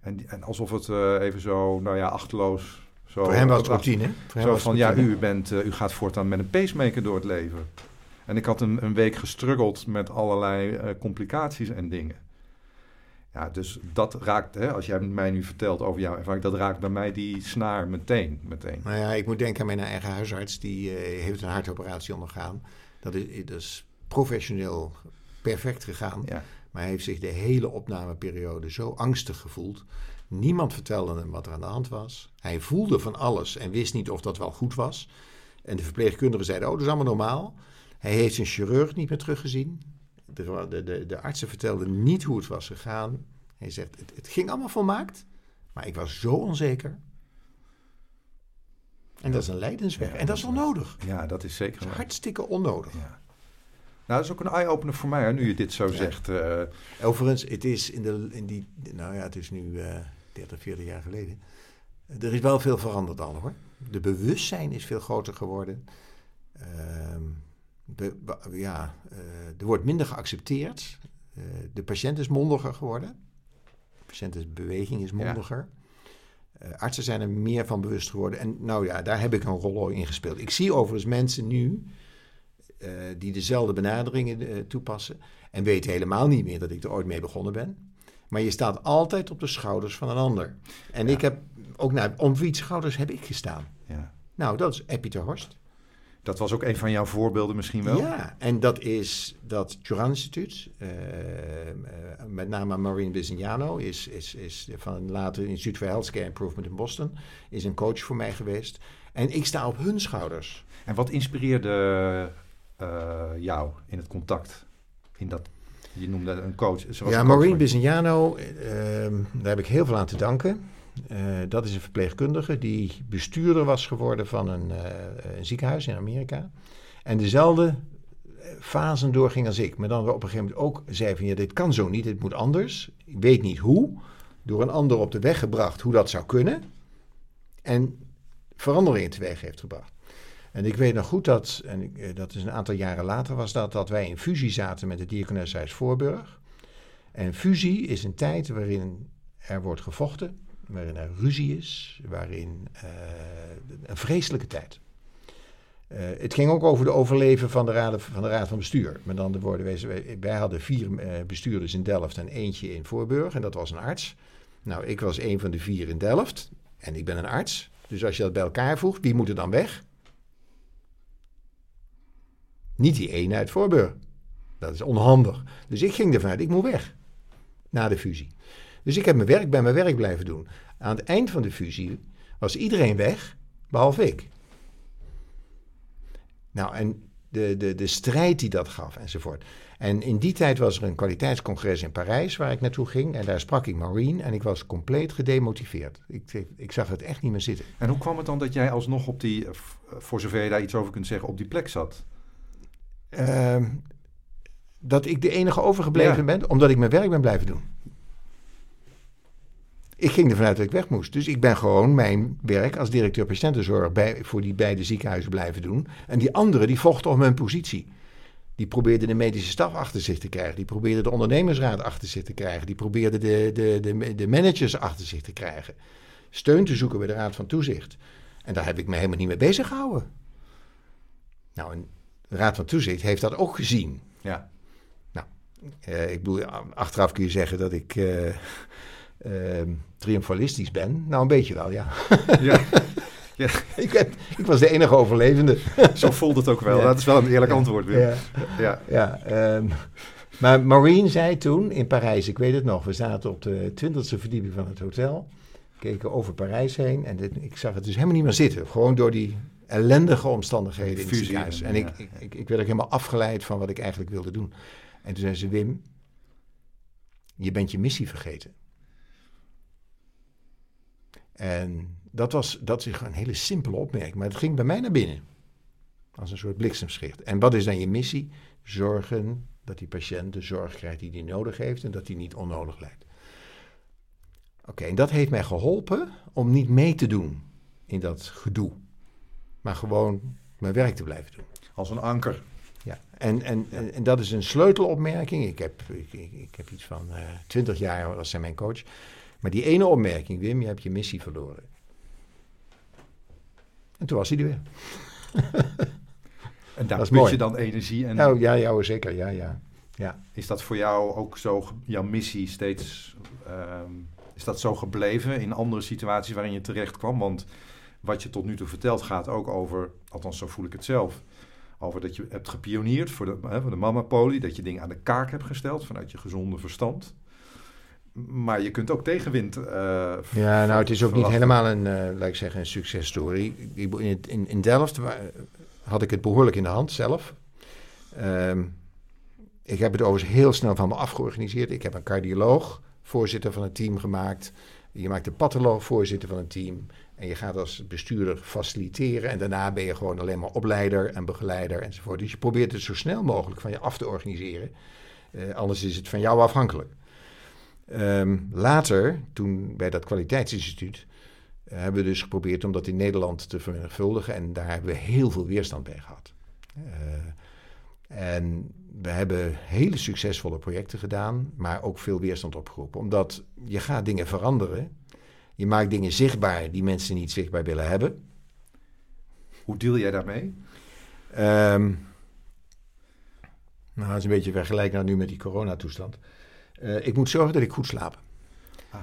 A: En, en alsof het even zo, nou ja, achterloos... Zo,
B: Voor hem was het routine.
A: Zo van, ja, u, bent, u gaat voortaan met een pacemaker door het leven. En ik had een, een week gestruggeld met allerlei eh, complicaties en dingen. Ja, dus dat raakt, hè, als jij mij nu vertelt over jouw ervaring, dat raakt bij mij die snaar meteen. meteen.
B: Nou ja, ik moet denken aan mijn eigen huisarts. Die eh, heeft een hartoperatie ondergaan. Dat is, dat is professioneel perfect gegaan.
A: Ja.
B: Maar hij heeft zich de hele opnameperiode zo angstig gevoeld. Niemand vertelde hem wat er aan de hand was. Hij voelde van alles en wist niet of dat wel goed was. En de verpleegkundigen zeiden, oh, dat is allemaal normaal. Hij heeft zijn chirurg niet meer teruggezien. De, de, de, de artsen vertelden niet hoe het was gegaan. Hij zegt, het, het ging allemaal volmaakt. Maar ik was zo onzeker. En dat is een lijdensweg.
A: Ja,
B: en dat is wel nodig.
A: Ja, dat is zeker
B: Dat is
A: waar.
B: hartstikke onnodig.
A: Ja. Nou, dat is ook een eye-opener voor mij, hè, nu je dit zo
B: Ja.
A: zegt. eh,
B: Overigens, het is in, de, in die, nou ja, het is nu eh 30, 40 jaar geleden. Er is wel veel veranderd al hoor. De bewustzijn is veel groter geworden. Ehm, be- be- ja, eh, er wordt minder geaccepteerd. Eh, de patiënt is mondiger geworden. De patiëntenbeweging is mondiger. Eh, artsen zijn er meer van bewust geworden. En nou ja, daar heb ik een rol in gespeeld. Ik zie overigens mensen nu die dezelfde benaderingen toepassen. En weten helemaal niet meer dat ik er ooit mee begonnen ben. Maar je staat altijd op de schouders van een ander. En
A: Ja.
B: ik heb ook naar om wie's schouders heb ik gestaan.
A: ja.
B: Nou, dat is Epieter Horst.
A: Dat was ook een van jouw voorbeelden misschien wel?
B: Ja, en dat is dat Juran Instituut, eh, eh, met name Maureen Bisignano, is, is, is van later Instituut for Healthcare Improvement in Boston, is een coach voor mij geweest. En ik sta op hun schouders.
A: En wat inspireerde eh, jou in het contact? In dat, je noemde een coach.
B: ja, Maureen Bisignano, daar heb ik heel veel aan te danken. Eh, dat is een verpleegkundige die bestuurder was geworden van een, eh, een ziekenhuis in Amerika. En dezelfde fasen doorging als ik. Maar dan op een gegeven moment ook zei van ja, dit kan zo niet, dit moet anders. Ik weet niet hoe. Door een ander op de weg gebracht hoe dat zou kunnen. En veranderingen teweeg heeft gebracht. En ik weet nog goed dat, en eh, dat is een aantal jaren later was dat, dat wij in fusie zaten met het Dierkenhuis Voorburg. En fusie is een tijd waarin er wordt gevochten, waarin er ruzie is, waarin eh, een vreselijke tijd. Eh, het ging ook over de overleven van de, raad, van de Raad van Bestuur. Met andere woorden, wij, hadden vier eh, bestuurders in Delft en eentje in Voorburg. En dat was een arts. Nou, ik was een van de vier in Delft. En ik ben een arts. Dus als je dat bij elkaar voegt, wie moet er dan weg? Niet die ene uit Voorburg. Dat is onhandig. Dus ik ging ervan uit, ik moet weg. Na de fusie. Dus ik heb mijn werk bij mijn werk blijven doen. Aan het eind van de fusie was iedereen weg, behalve ik. Nou, en de, de, de strijd die dat gaf enzovoort. En in die tijd was er een kwaliteitscongres in Parijs waar ik naartoe ging. En daar sprak ik Maureen en ik was compleet gedemotiveerd. Ik, ik zag het echt niet meer zitten.
A: En hoe kwam het dan dat jij alsnog op die, voor zover je daar iets over kunt zeggen, op die plek zat?
B: Ehm, dat ik de enige overgebleven
A: Ja.
B: ben, omdat ik mijn werk ben blijven doen. Ik ging ervan uit dat ik weg moest. Dus ik ben gewoon mijn werk als directeur patiëntenzorg bij, voor die beide ziekenhuizen blijven doen. En die anderen die vochten om hun positie. Die probeerden de medische staf achter zich te krijgen. Die probeerden de ondernemersraad achter zich te krijgen. Die probeerden de, de, de, de managers achter zich te krijgen. Steun te zoeken bij de Raad van Toezicht. En daar heb ik me helemaal niet mee bezig gehouden. Nou, en de Raad van Toezicht heeft dat ook gezien.
A: Ja.
B: Eh, ik bedoel, achteraf kun je zeggen dat ik eh, eh, triomfalistisch ben. Nou, een beetje wel, ja.
A: ja.
B: ik, heb, ik was de enige overlevende.
A: Zo voelt het ook wel.
B: Ja.
A: Dat is wel een eerlijk antwoord, Wim.
B: Ja,
A: Ja.
B: ehm, Maar Maureen zei toen in Parijs, ik weet het nog, we zaten op de twintigste verdieping van het hotel, keken over Parijs heen en dit, ik zag het dus helemaal niet meer zitten. Gewoon door die ellendige omstandigheden in het ziekenhuis. En ik, ik, ik, ik werd ook helemaal afgeleid van wat ik eigenlijk wilde doen. En toen zei ze, Wim, je bent je missie vergeten. En dat was, dat is een hele simpele opmerking, maar het ging bij mij naar binnen. Als een soort bliksemschicht. En wat is dan je missie? Zorgen dat die patiënt de zorg krijgt die hij nodig heeft en dat hij niet onnodig lijdt. Oké, en dat heeft mij geholpen om niet mee te doen in dat gedoe. Maar gewoon mijn werk te blijven doen.
A: Als een anker.
B: Ja, en, en, en, en dat is een sleutelopmerking. Ik heb, ik, ik, heb iets van twintig jaar was zij mijn coach. Maar die ene opmerking, Wim, je hebt je missie verloren. En toen was hij er weer.
A: En daar put
B: mooi.
A: je dan energie en
B: Nou, ja, ja, zeker. Ja, ja. ja.
A: is dat voor jou ook zo, jouw missie steeds, ehm, is dat zo gebleven in andere situaties waarin je terecht kwam? Want wat je tot nu toe vertelt gaat ook over, althans zo voel ik het zelf, over dat je hebt gepioneerd voor de, hè, voor de mama poli, dat je dingen aan de kaak hebt gesteld vanuit je gezonde verstand. Maar je kunt ook tegenwind. eh,
B: Ja, nou, het is ook niet helemaal een, eh laat ik zeggen, een successtory. In, het- in, in Delft had ik het behoorlijk in de hand zelf. Ehm, ik heb het overigens heel snel van me afgeorganiseerd. Ik heb een cardioloog, voorzitter van het team gemaakt. Je maakt een patholoog, voorzitter van een team. En je gaat als bestuurder faciliteren. En daarna ben je gewoon alleen maar opleider en begeleider enzovoort. Dus je probeert het zo snel mogelijk van je af te organiseren. Eh, anders is het van jou afhankelijk. Ehm, later, toen bij dat kwaliteitsinstituut, eh, hebben we dus geprobeerd om dat in Nederland te vermenigvuldigen. En daar hebben we heel veel weerstand bij gehad. Eh, en we hebben hele succesvolle projecten gedaan, maar ook veel weerstand opgeroepen. Omdat je gaat dingen veranderen. Je maakt dingen zichtbaar die mensen niet zichtbaar willen hebben.
A: Hoe deal jij daarmee?
B: Ehm nou, dat is een beetje vergelijkbaar nu met die coronatoestand. Eh ik moet zorgen dat ik goed slaap.
A: Ah.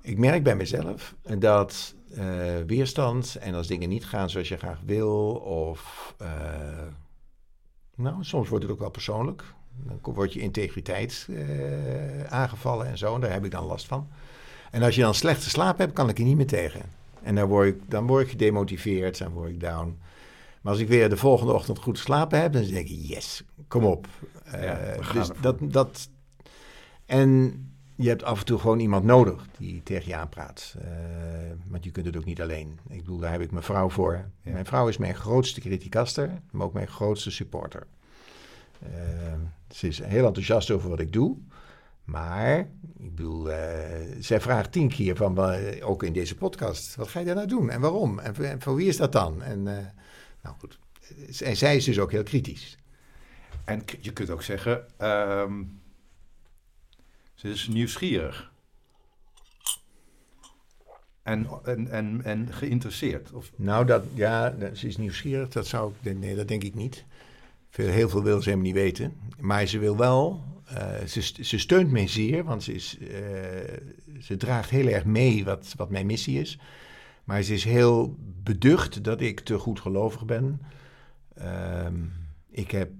B: Ik merk bij mezelf dat eh, weerstand en als dingen niet gaan zoals je graag wil, of eh, nou, soms wordt het ook wel persoonlijk. Dan wordt je integriteit aangevallen en zo, en daar heb ik dan last van. En als je dan slechte slaap hebt, kan ik er niet meer tegen. En dan word ik, dan word ik gedemotiveerd, dan word ik down. Maar als ik weer de volgende ochtend goed geslapen heb, dan denk ik, yes, kom op.
A: Ja,
B: dus dat, dat, en je hebt af en toe gewoon iemand nodig die tegen je aanpraat. Eh, want je kunt het ook niet alleen. Ik bedoel, daar heb ik mijn vrouw voor.
A: Ja.
B: Mijn vrouw is mijn grootste criticaster, maar ook mijn grootste supporter. Eh, ze is heel enthousiast over wat ik doe. Maar, ik bedoel, eh, zij vraagt tien keer van, ook in deze podcast, wat ga je daar nou doen en waarom? En voor, en voor wie is dat dan? En, nou goed, en zij is dus ook heel kritisch.
A: En je kunt ook zeggen, ehm, ze is nieuwsgierig. En, en, en, en geïnteresseerd. Of,
B: Nou, dat, ja, ze is nieuwsgierig, dat zou ik, nee, dat denk ik niet. Veel, heel veel wil ze helemaal niet weten. Maar ze wil wel, eh, ze, ze steunt mij zeer, want ze, is, eh, ze draagt heel erg mee wat, wat mijn missie is. Maar ze is heel beducht dat ik te goed gelovig ben. Ehm, ik heb,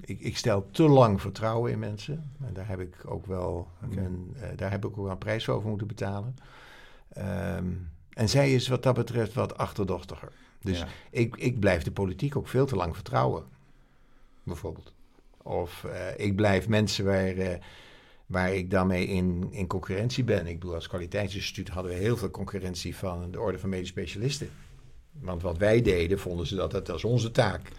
B: ik, ik stel te lang vertrouwen in mensen. En daar heb ik ook wel, een, eh, daar heb ik ook een prijs voor moeten betalen. Ehm, en zij is wat dat betreft wat achterdochtiger. Dus
A: ja.
B: ik, ik blijf de politiek ook veel te lang vertrouwen, bijvoorbeeld. Of eh, ik blijf mensen waar, eh, waar ik daarmee in, in concurrentie ben. Ik bedoel, als kwaliteitsinstituut hadden we heel veel concurrentie van de orde van medisch specialisten. Want wat wij deden, vonden ze dat dat was onze taak.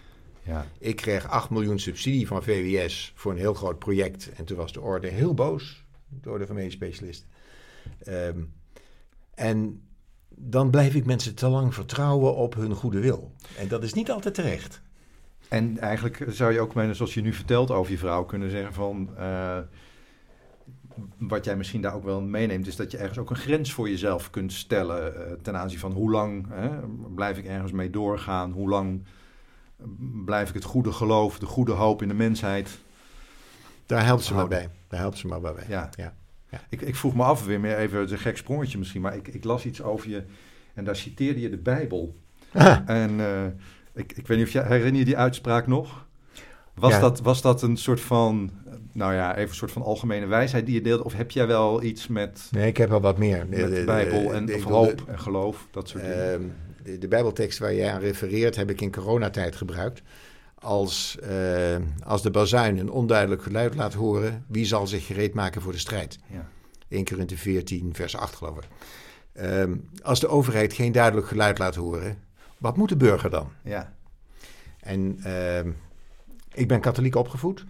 A: Ja.
B: Ik kreeg 8 miljoen subsidie van VWS voor een heel groot project. En toen was de orde heel boos, de orde van medisch specialisten. Ehm, en dan blijf ik mensen te lang vertrouwen op hun goede wil. En dat is niet altijd terecht.
A: En eigenlijk zou je ook, zoals je nu vertelt over je vrouw, kunnen zeggen van... eh, wat jij misschien daar ook wel meeneemt, is dat je ergens ook een grens voor jezelf kunt stellen... eh, ten aanzien van hoe lang blijf ik ergens mee doorgaan? Hoe lang blijf ik het goede geloof, de goede hoop in de mensheid...
B: Daar helpt ze maar bij. Daar helpt ze maar bij.
A: Ja.
B: Ja. Ja.
A: Ik, ik vroeg me af, weer meer even een gek sprongetje misschien, maar ik, ik las iets over je en daar citeerde je de Bijbel.
B: Ah,
A: En eh, ik, ik weet niet of jij herinner je die uitspraak nog? Was,
B: Ja.
A: dat, was dat een soort van, nou ja, even een soort van algemene wijsheid die je deelde? Of heb jij wel iets met,
B: Nee, ik heb wel wat meer.
A: met
B: De-
A: de- Bijbel en
B: de-
A: of
B: ik
A: hoop en geloof, dat soort dingen?
B: Ehm, de, de Bijbeltekst waar je aan refereert, heb ik in coronatijd gebruikt. Als, eh, als de bazuin een onduidelijk geluid laat horen, wie zal zich gereed maken voor de strijd?
A: ja.
B: 1 Korinthe 14, vers 8 geloof ik. Ehm, als de overheid geen duidelijk geluid laat horen, wat moet de burger dan?
A: ja,
B: En ehm, ik ben katholiek opgevoed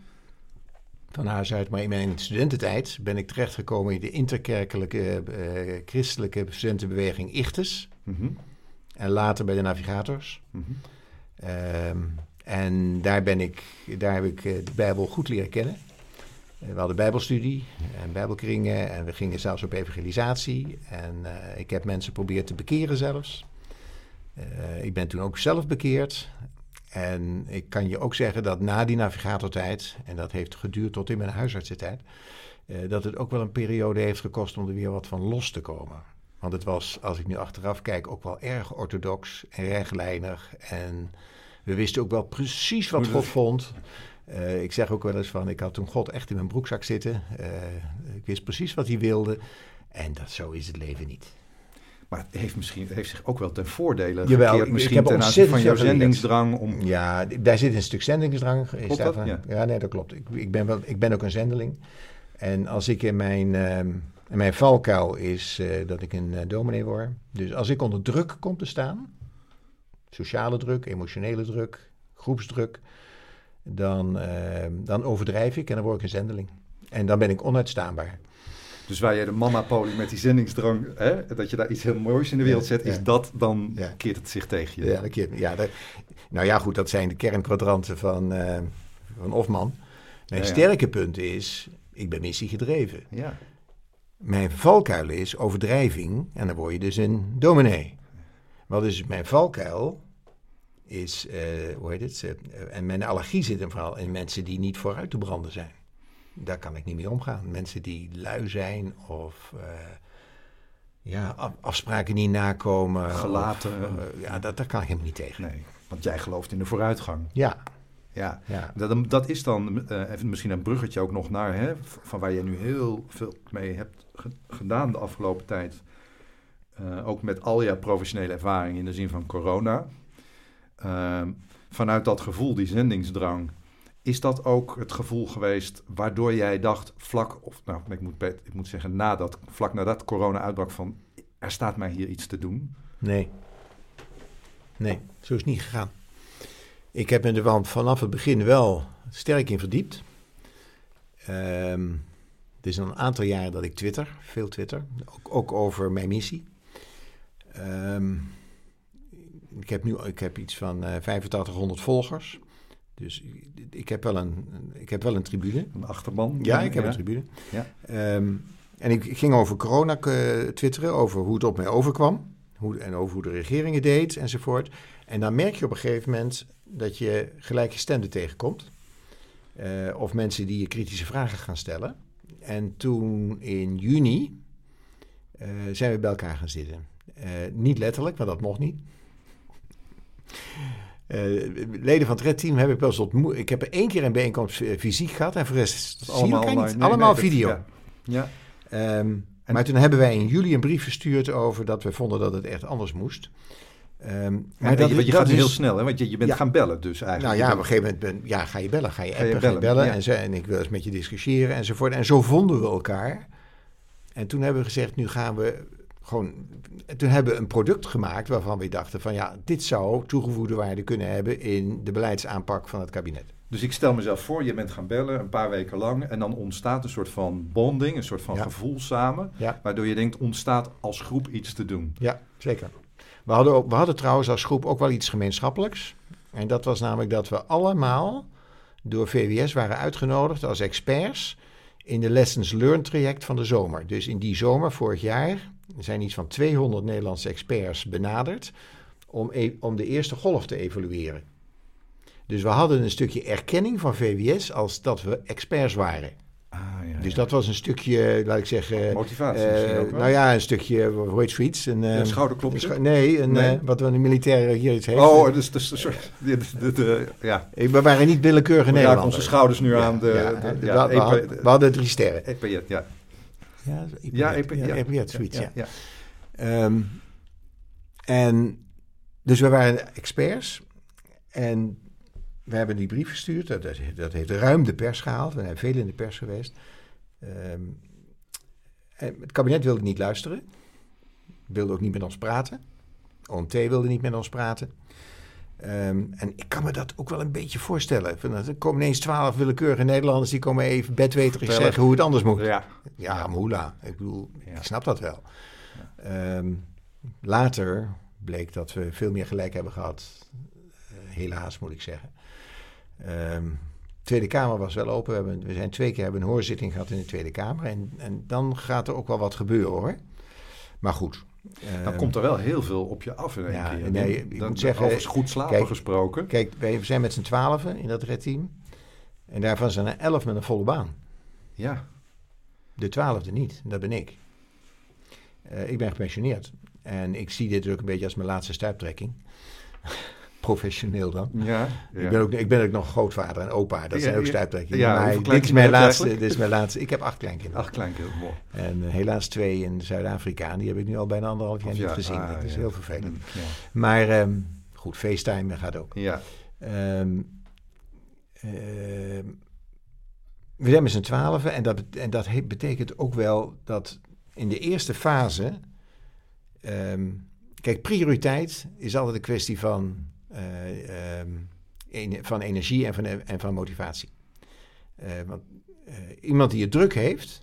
B: van huis uit, maar in mijn studententijd ben ik terechtgekomen in de interkerkelijke eh, christelijke studentenbeweging Ichtes
A: Mhm.
B: En later bij de Navigators.
A: Mhm.
B: Ehm, en daar, ben ik, daar heb ik eh, de Bijbel goed leren kennen. Eh, We hadden bijbelstudie en bijbelkringen en we gingen zelfs op evangelisatie. En eh, ik heb mensen proberen te bekeren zelfs. Ik ben toen ook zelf bekeerd. En ik kan je ook zeggen dat na die navigatortijd, en dat heeft geduurd tot in mijn huisartsentijd, dat het ook wel een periode heeft gekost om er weer wat van los te komen. Want het was, als ik nu achteraf kijk, ook wel erg orthodox en rechtlijnig. En we wisten ook wel precies wat God vond. Eh, ik zeg ook wel eens van, ik had toen God echt in mijn broekzak zitten. Eh, ik wist precies wat hij wilde. En dat, zo is het leven niet.
A: Maar het heeft, misschien, het heeft zich ook wel ten voordele
B: Jawel,
A: gekeerd. Misschien
B: ik heb
A: ten aanzien van jouw zendingsdrang om...
B: Ja, daar zit een stuk zendingsdrang. Is
A: Klopt dat?
B: ja, nee, dat klopt. Ik, ik, ben wel, ik ben ook een zendeling. En als ik in mijn, ehm, in mijn valkuil is eh, dat ik een eh, dominee word. Dus als ik onder druk kom te staan, sociale druk, emotionele druk, groepsdruk, dan, ehm, dan overdrijf ik en dan word ik een zendeling. En dan ben ik onuitstaanbaar.
A: Dus waar jij de mama-poli met die zendingsdrang, hè, dat je daar iets heel moois in de wereld zet,
B: Ja.
A: is dat dan
B: Ja.
A: keert het zich tegen je.
B: Ja, dat keert, ja dat, nou ja, goed, dat zijn de kernkwadranten van, eh van Hofman. Mijn sterke punt is, ik ben missie gedreven.
A: Ja.
B: Mijn valkuil is overdrijving en dan word je dus een dominee. Wat is mijn valkuil? Is, eh, hoe heet het? eh, en mijn allergie zit hem vooral in mensen die niet vooruit te branden zijn. Daar kan ik niet mee omgaan. Mensen die lui zijn of eh, ja, af- afspraken niet nakomen.
A: Gelaten.
B: of, ja, dat, daar kan ik helemaal niet tegen.
A: Nee, want jij gelooft in de vooruitgang.
B: Ja,
A: Ja.
B: ja.
A: Dat, dat is dan even misschien een bruggetje ook nog naar, hè, van waar jij nu heel veel mee hebt gedaan de afgelopen tijd. Eh, ook met al jouw professionele ervaring in de zin van corona. Ehm, vanuit dat gevoel, die zendingsdrang, is dat ook het gevoel geweest waardoor jij dacht, vlak, of nou, ik moet, ik moet zeggen, nadat, vlak nadat corona uitbrak, van er staat mij hier iets te doen?
B: Nee. Nee, zo is het niet gegaan. Ik heb me er vanaf het begin wel sterk in verdiept. Ehm, het is al een aantal jaren dat ik twitter, veel twitter, ook, ook over mijn missie. Ehm, ik heb nu ik heb iets van eh 8500 volgers. Dus ik- ik heb wel een, ik heb wel een tribune.
A: Een achterban?
B: Ja, ik heb een tribune.
A: Ja.
B: Ehm, en ik ging over corona eh, twitteren, over hoe het op mij overkwam. Hoe, en over hoe de regering het deed enzovoort. En dan merk je op een gegeven moment dat je gelijkgestemden tegenkomt. Eh, of mensen die je kritische vragen gaan stellen. En toen in juni eh, zijn we bij elkaar gaan zitten. Eh, niet letterlijk, want dat mocht niet. Eh, leden van het Red Team heb ik wel eens ontmoet. Ik heb er één keer een bijeenkomst fysiek gehad. En voor de rest
A: Dat online.
B: niet.
A: Nee,
B: allemaal
A: nee,
B: video.
A: ja. Ja.
B: Ehm,
A: En-
B: maar toen hebben wij in juli een brief verstuurd over dat we vonden dat het echt anders moest. Ehm,
A: Maar dat, je, want je
B: dat
A: gaat heel snel, hè? want je, je bent
B: Ja.
A: gaan bellen dus eigenlijk.
B: Nou ja, op een gegeven moment ben, ja, ga je bellen, ga je
A: Ga
B: appen,
A: je
B: ga je
A: bellen,
B: bellen.
A: ja.
B: En, ik wil eens met je discussiëren enzovoort. En zo vonden we elkaar. En toen hebben we gezegd, nu gaan we gewoon... en Toen hebben we een product gemaakt waarvan we dachten van ja, dit zou toegevoegde waarde kunnen hebben in de beleidsaanpak van het kabinet.
A: Dus ik stel mezelf voor, je bent gaan bellen een paar weken lang en dan ontstaat een soort van bonding, een soort van
B: Ja.
A: gevoel samen, waardoor je denkt, ontstaat als groep iets te doen.
B: Ja, zeker. We hadden, ook, we hadden trouwens als groep ook wel iets gemeenschappelijks. En dat was namelijk dat we allemaal door VWS waren uitgenodigd als experts in de Lessons Learned traject van de zomer. Dus in die zomer vorig jaar zijn iets van 200 Nederlandse experts benaderd om, e- om de eerste golf te evalueren. Dus we hadden een stukje erkenning van VWS als dat we experts waren.
A: Ah, ja,
B: Dus dat was een stukje, laat ik zeggen...
A: Motivatie
B: eh,
A: misschien ook wel.
B: nou ja, een stukje, hoe heet zoiets? Een,
A: Een schouderklopje?
B: een scho- nee, een,
A: Nee.
B: eh, wat een militair hier iets heeft.
A: Oh, dus, dus soort... de- de- de- ja.
B: Ik- We waren niet willekeurige
A: We raken
B: Nederlanders.
A: onze schouders nu
B: Ja,
A: aan de...
B: we, hadden, we hadden drie sterren.
A: epaulet, ja.
B: Ja,
A: epa- ja.
B: zoiets, ja.
A: ja.
B: Ehm, en dus we waren experts. En we hebben die brief gestuurd. Dat, dat, heeft ruim de pers gehaald. We zijn veel in de pers geweest. Ehm, het kabinet wilde niet luisteren. Wilde ook niet met ons praten. OMT wilde niet met ons praten. Ehm, en ik kan me dat ook wel een beetje voorstellen. Er komen ineens twaalf willekeurige Nederlanders... die komen even bedweterig
A: Vertellen.
B: zeggen hoe het anders moet.
A: Ja.
B: Ja, moela. Ik bedoel,
A: Ja.
B: ik snap dat wel. Ehm, later bleek dat we veel meer gelijk hebben gehad. Eh, helaas, moet ik zeggen. Ehm, de Tweede Kamer was wel open. We, hebben, we zijn twee keer hebben een hoorzitting gehad in de Tweede Kamer. En, en dan gaat er ook wel wat gebeuren, hoor. Maar goed.
A: Dan
B: ehm,
A: komt er wel heel veel op je af in één
B: Ja,
A: keer.
B: nee, ik
A: Dan-
B: moet zeggen,
A: Over goed slapen
B: kijk,
A: gesproken.
B: Kijk, wij zijn met z'n twaalfen in dat redteam. En daarvan zijn er elf met een volle baan.
A: Ja.
B: De twaalfde niet, dat ben ik. Eh, ik ben gepensioneerd. En ik zie dit ook een beetje als mijn laatste stuiptrekking. Professioneel dan.
A: Ja. ja.
B: Ik, ben ook, ik ben ook nog grootvader en opa. Dat zijn ook stuiptrekkingen.
A: Ja,
B: maar dit is, mijn laatste, dit is mijn laatste. Ik heb acht kleinkinderen.
A: Ach, kleinkinderen, mooi.
B: En eh, helaas twee in Zuid-Afrika. En die heb ik nu al bijna anderhalf jaar niet
A: ja,
B: gezien.
A: ah,
B: dat is heel vervelend.
A: Ja.
B: Maar ehm, goed, FaceTime gaat ook.
A: ja.
B: Ehm, ehm, we zijn met z'n twaalfen en dat, en dat he- betekent ook wel dat in de eerste fase... kijk, prioriteit is altijd een kwestie van, van energie en van, en van motivatie. Eh, want eh, iemand die het druk heeft,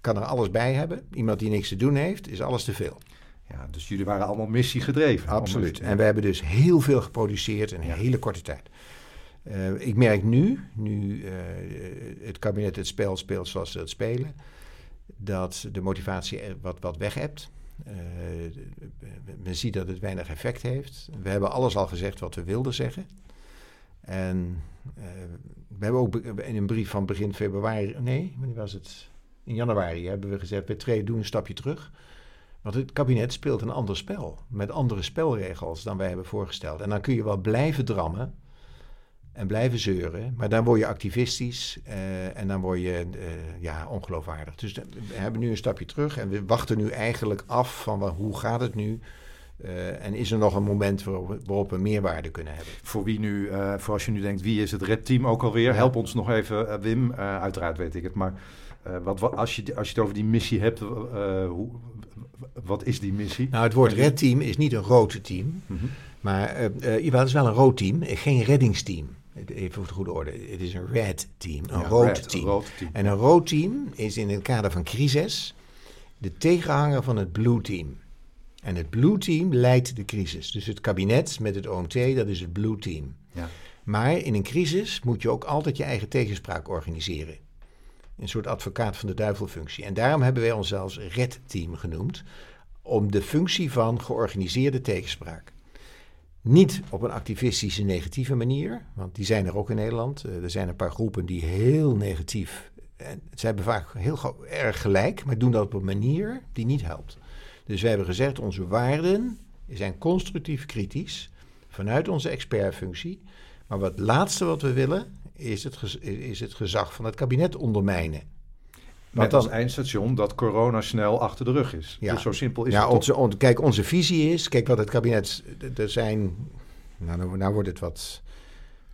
B: kan er alles bij hebben. Iemand die niks te doen heeft, is alles te veel.
A: ja, dus jullie waren allemaal missie gedreven.
B: Absoluut. En we hebben dus heel veel geproduceerd in een
A: Ja.
B: hele korte tijd. Eh, ik merk nu, nu eh, het kabinet het spel speelt zoals ze het spelen, dat de motivatie wat, wat weg hebt. Eh, men ziet dat het weinig effect heeft. We hebben alles al gezegd wat we wilden zeggen. En eh, we hebben ook in een brief van begin februari, nee, wanneer was het? In januari hebben we gezegd, we treden doen een stapje terug. Want het kabinet speelt een ander spel. Met andere spelregels dan wij hebben voorgesteld. En dan kun je wel blijven drammen. En blijven zeuren. Maar dan word je activistisch. eh, en dan word je eh, ja, ongeloofwaardig. Dus we hebben nu een stapje terug. En we wachten nu eigenlijk af van hoe gaat het nu. Eh, en is er nog een moment waarop, waarop we meerwaarde kunnen hebben.
A: Voor wie nu, voor als je nu denkt, wie is het Red Team ook alweer? Help ons nog even, Wim. Uiteraard weet ik het, maar wat, wat, als, je, als je het over die missie hebt, hoe, wat is die missie?
B: Nou, het woord red team is niet een rood team.
A: Mhm.
B: Maar jawel, het is wel een rood team. Geen reddingsteam. Even voor de goede orde. Het is een red team. Een
A: Ja,
B: rood
A: red,
B: team.
A: Een rood team.
B: En een rood team is in het kader van crisis de tegenhanger van het blue team. En het blue team leidt de crisis. Dus het kabinet met het OMT, dat is het blue team.
A: Ja.
B: Maar in een crisis moet je ook altijd je eigen tegenspraak organiseren. Een soort advocaat van de duivelfunctie. En daarom hebben wij ons zelfs red team genoemd. Om de functie van georganiseerde tegenspraak. Niet op een activistische negatieve manier, want die zijn er ook in Nederland. Eh, er zijn een paar groepen die heel negatief. En ze hebben vaak heel erg gelijk, maar doen dat op een manier die niet helpt. Dus wij hebben gezegd: onze waarden zijn constructief kritisch vanuit onze expertfunctie. Maar wat laatste wat we willen is het, is het gezag van het kabinet ondermijnen.
A: Met
B: dan-
A: als eindstation dat corona snel achter de rug is.
B: Ja.
A: Dus zo simpel is
B: ja,
A: het
B: onze, on- kijk, onze visie is, kijk wat het kabinet, er zijn, nou, nou, nou wordt het wat,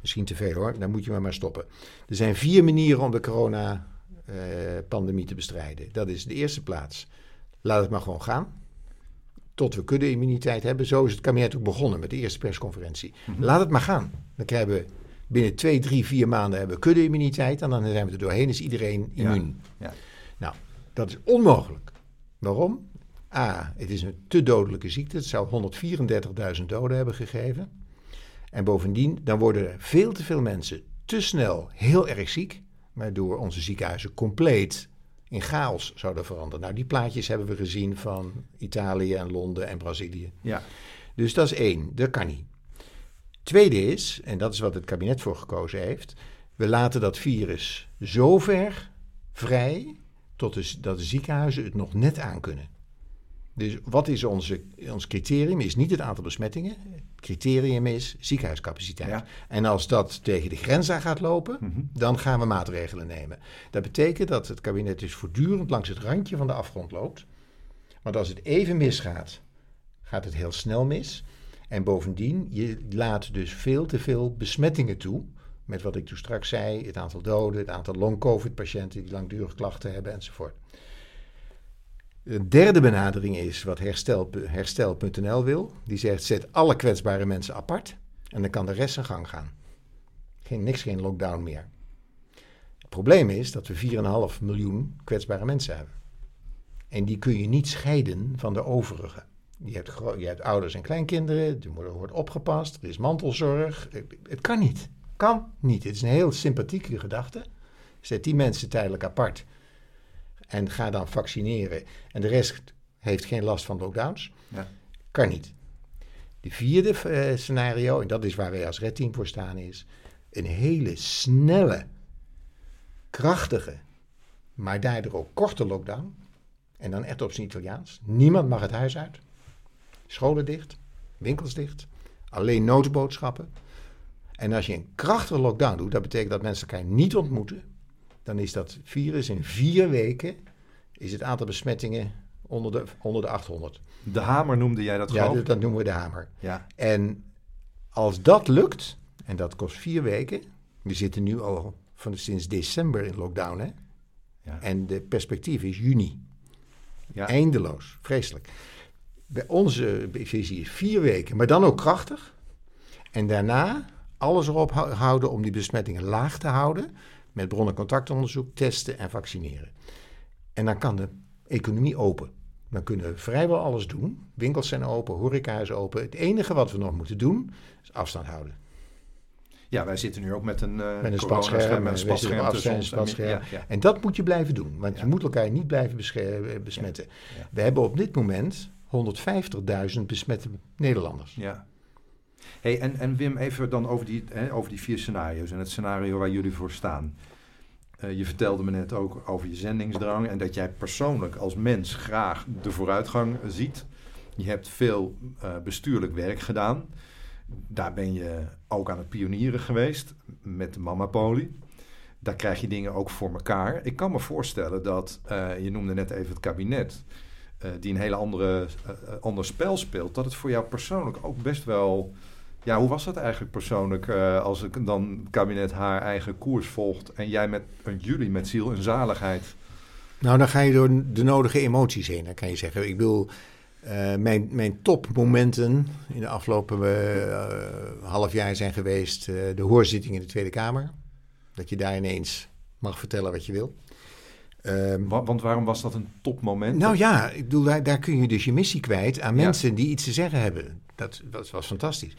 B: misschien te veel hoor, dan moet je maar maar stoppen. Er zijn vier manieren om de corona-pandemie te bestrijden. Dat is de eerste plaats, laat het maar gewoon gaan. Tot we kudde-immuniteit hebben. Zo is het kabinet ook begonnen met de eerste persconferentie. Laat het maar gaan. Dan krijgen we binnen twee, drie, vier maanden hebben we kudde-immuniteit. En dan zijn we er doorheen, is iedereen
A: Ja.
B: immuun.
A: Ja.
B: Nou, dat is onmogelijk. Waarom? A, het is een te dodelijke ziekte. Het zou 134.000 doden hebben gegeven. En bovendien, dan worden er veel te veel mensen te snel heel erg ziek. Waardoor onze ziekenhuizen compleet in chaos zouden veranderen. Nou, die plaatjes hebben we gezien van Italië en Londen en Brazilië.
A: Ja.
B: Dus dat is één, dat kan niet. Tweede is, en dat is wat het kabinet voor gekozen heeft, we laten dat virus zo ver vrij tot de, dat de ziekenhuizen het nog net aan kunnen. Dus wat is onze, ons criterium? Is niet het aantal besmettingen. Het criterium is ziekenhuiscapaciteit.
A: Ja.
B: En als dat tegen de grens aan gaat lopen,
A: Mhm.
B: dan gaan we maatregelen nemen. Dat betekent dat het kabinet dus voortdurend langs het randje van de afgrond loopt. Want als het even misgaat, gaat het heel snel mis. En bovendien, je laat dus veel te veel besmettingen toe. Met wat ik toen straks zei, het aantal doden, het aantal long-covid-patiënten die langdurige klachten hebben enzovoort. Een derde benadering is wat herstel- herstel.nl wil. Die zegt, zet alle kwetsbare mensen apart en dan kan de rest zijn gang gaan. Geen, niks, geen lockdown meer. Het probleem is dat we 4,5 miljoen kwetsbare mensen hebben. En die kun je niet scheiden van de overige. Je hebt, je hebt ouders en kleinkinderen, er wordt- wordt opgepast, er is mantelzorg. Het, kan niet. Kan niet. Het is een heel sympathieke gedachte. Zet die mensen tijdelijk apart en ga dan vaccineren. En de rest heeft geen last van lockdowns.
A: Ja.
B: Kan niet. De vierde eh, scenario, en dat is waar wij als redteam voor staan, is een hele snelle, krachtige, maar daardoor ook korte lockdown. En dan echt op zijn Italiaans. Niemand mag het huis uit. Scholen dicht, winkels dicht, alleen noodboodschappen. En als je een krachtige lockdown doet, dat betekent dat mensen elkaar niet ontmoeten. Dan is dat virus in vier weken, is het aantal besmettingen onder de, onder de 800.
A: De hamer noemde jij dat
B: Ja,
A: geloof
B: dat, dat noemen we de hamer.
A: Ja.
B: En als dat lukt, en dat kost vier weken, we zitten nu al van, sinds december in lockdown, hè?
A: Ja.
B: En de perspectief is juni.
A: Ja.
B: Eindeloos, vreselijk. Bij onze visie is vier weken, maar dan ook krachtig. En daarna alles erop hou- houden om die besmettingen laag te houden. Met bron- en contactonderzoek, testen en vaccineren. En dan kan de economie open. Dan kunnen we vrijwel alles doen. Winkels zijn open, horeca is open. Het enige wat we nog moeten doen, is afstand houden.
A: ja, wij zitten nu ook met een, eh
B: Met een spatscherm,
A: en een spatscherm
B: afstand,
A: ons. en-
B: spatscherm.
A: Ja, ja.
B: En dat moet je blijven doen, want
A: Ja.
B: je moet elkaar niet blijven besche- besmetten. We hebben op dit moment 150.000 besmette Nederlanders.
A: Ja. Hey, en, en Wim, even dan over die, hè, over die vier scenario's en het scenario waar jullie voor staan. Eh, je vertelde me net ook over je zendingsdrang en dat jij persoonlijk als mens graag de vooruitgang ziet. Je hebt veel eh, bestuurlijk werk gedaan. Daar ben je ook aan het pionieren geweest met de Mama Poli. Daar krijg je dingen ook voor elkaar. Ik kan me voorstellen dat, eh, je noemde net even het kabinet, eh, die een hele andere, eh, eh, ander spel speelt, dat het voor jou persoonlijk ook best wel. Ja, hoe was dat eigenlijk persoonlijk als ik dan kabinet haar eigen koers volgt en jij met jullie met ziel en zaligheid?
B: Nou, dan ga je door de nodige emoties heen, dan kan je zeggen. Ik eh, mijn, mijn topmomenten in de afgelopen half jaar zijn geweest... de hoorzitting in de Tweede Kamer. Dat je daar ineens mag vertellen wat je wil. Ehm,
A: Wa- Want waarom was dat een topmoment?
B: Nou ja, ik bedoel, daar, daar kun je dus je missie kwijt aan
A: Ja.
B: mensen die iets te zeggen hebben. Dat, dat was fantastisch.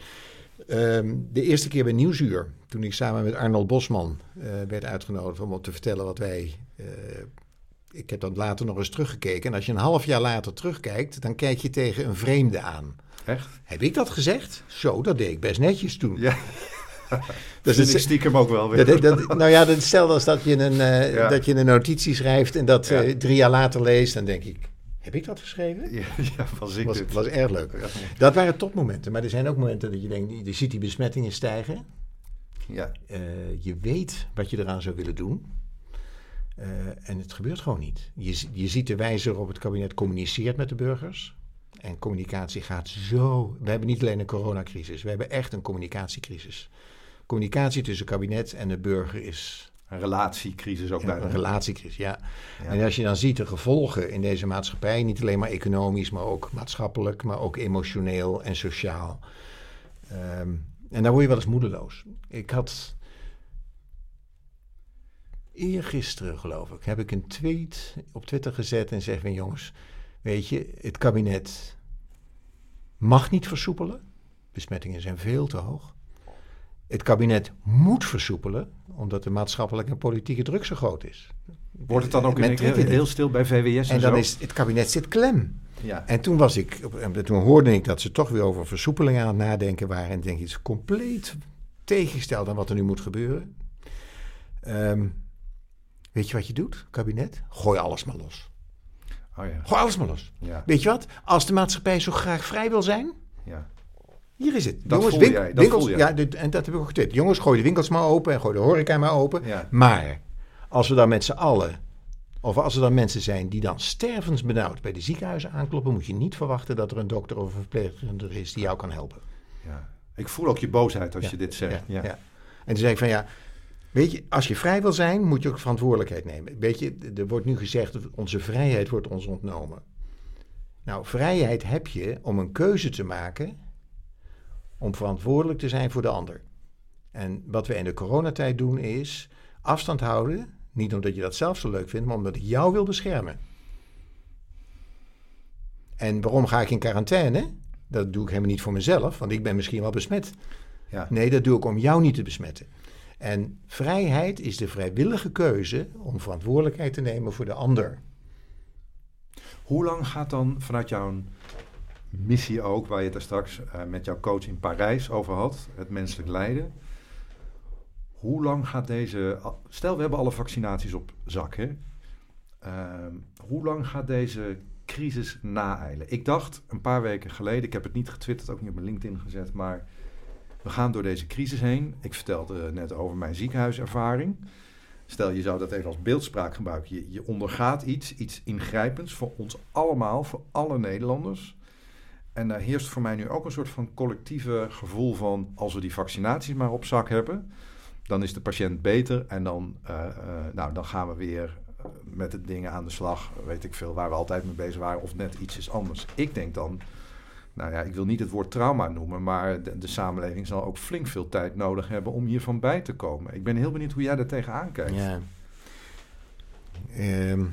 B: Ehm, de eerste keer bij Nieuwsuur, toen ik samen met Arnold Bosman eh, werd uitgenodigd om op te vertellen wat wij. eh, ik heb dat later nog eens teruggekeken. En als je een half jaar later terugkijkt, dan kijk je tegen een vreemde aan.
A: Echt?
B: Heb ik dat gezegd? Zo, dat deed ik best netjes toen.
A: Ja,
B: Dus
A: vind
B: het-
A: ik stiekem ook wel weer.
B: dat, dat- nou ja, dat, stel als dat je, een, eh,
A: Ja.
B: dat je een notitie schrijft en dat
A: Ja.
B: eh, drie jaar later leest, dan denk ik, heb ik dat geschreven?
A: Ja, ja, was ik
B: was,
A: dit?
B: was erg leuk. Dat waren topmomenten. Maar er zijn ook momenten dat je denkt, je ziet die besmettingen stijgen.
A: Ja,
B: Eh, je weet wat je eraan zou willen doen. En het gebeurt gewoon niet. Je, je ziet de wijze waarop het kabinet communiceert met de burgers. En communicatie gaat zo. We hebben niet alleen een coronacrisis, we hebben echt een communicatiecrisis. Communicatie tussen kabinet en de burger is
A: een relatiecrisis ook bijna.
B: een relatiecrisis. Ja.
A: Ja.
B: En als je dan ziet de gevolgen in deze maatschappij, niet alleen maar economisch, maar ook maatschappelijk, maar ook emotioneel en sociaal. Ehm, en daar word je wel eens moedeloos. Ik had eergisteren, geloof ik, heb ik een tweet op Twitter gezet en zeg van jongens, weet je, het kabinet mag niet versoepelen. Besmettingen zijn veel te hoog. Het kabinet moet versoepelen, omdat de maatschappelijke en politieke druk zo groot is.
A: Wordt het dan ook in
B: het
A: heel stil bij VWS en,
B: En dan
A: zo?
B: is het kabinet zit klem.
A: Ja.
B: En toen was ik, en toen hoorde ik dat ze toch weer over versoepeling aan het nadenken waren. En ik denk, het is compleet tegengesteld aan wat er nu moet gebeuren. Ehm, weet Weet je wat je doet, kabinet? Gooi alles maar los.
A: Oh ja.
B: Gooi alles maar los.
A: Ja.
B: Weet je wat? Als de maatschappij zo graag vrij wil zijn,
A: ja.
B: Hier is het.
A: Dat jij, dat
B: winkels, ja, dit- en dat heb ik ook getwitterd. Jongens, gooi de winkels maar open en gooi de horeca maar open.
A: Ja.
B: Maar als we dan met z'n allen, of als er dan mensen zijn die dan stervensbenauwd bij de ziekenhuizen aankloppen, moet je niet verwachten dat er een dokter of een verpleegkundige is die jou kan helpen.
A: ja. Ik voel ook je boosheid als
B: Ja,
A: je dit zegt. Ja.
B: Ja. En toen zei ik van ja, weet je, als je vrij wil zijn, moet je ook verantwoordelijkheid nemen. Weet je, er wordt nu gezegd dat onze vrijheid wordt ons ontnomen. Nou, vrijheid heb je om een keuze te maken om verantwoordelijk te zijn voor de ander. En wat we in de coronatijd doen is afstand houden, niet omdat je dat zelf zo leuk vindt, maar omdat ik jou wil beschermen. En waarom ga ik in quarantaine? Dat doe ik helemaal niet voor mezelf, want ik ben misschien wel besmet.
A: Ja.
B: Nee, dat doe ik om jou niet te besmetten. En vrijheid is de vrijwillige keuze om verantwoordelijkheid te nemen voor de ander.
A: Hoe lang gaat dan vanuit jouw missie ook, waar je het daar straks eh, met jouw coach in Parijs over had, het menselijk lijden. Hoe lang gaat deze. Stel, we hebben alle vaccinaties op zak, hè? Ehm, hoe lang gaat deze crisis naeilen? Ik dacht een paar weken geleden, ik heb het niet getwitterd, ook niet op mijn LinkedIn gezet, maar we gaan door deze crisis heen. Ik vertelde net over mijn ziekenhuiservaring. Stel, je zou dat even als beeldspraak gebruiken. Je, je ondergaat iets, iets ingrijpends voor ons allemaal, voor alle Nederlanders. En daar heerst voor mij nu ook een soort van collectieve gevoel van... als we die vaccinaties maar op zak hebben, dan is de patiënt beter. En dan, eh, eh, nou, dan gaan we weer eh, met de dingen aan de slag, weet ik veel, waar we altijd mee bezig waren. Of net iets is anders. Ik denk dan, nou ja, ik wil niet het woord trauma noemen... maar de, samenleving zal ook flink veel tijd nodig hebben om hiervan bij te komen. Ik ben heel benieuwd hoe jij daar tegenaan kijkt.
B: Ja. Ehm,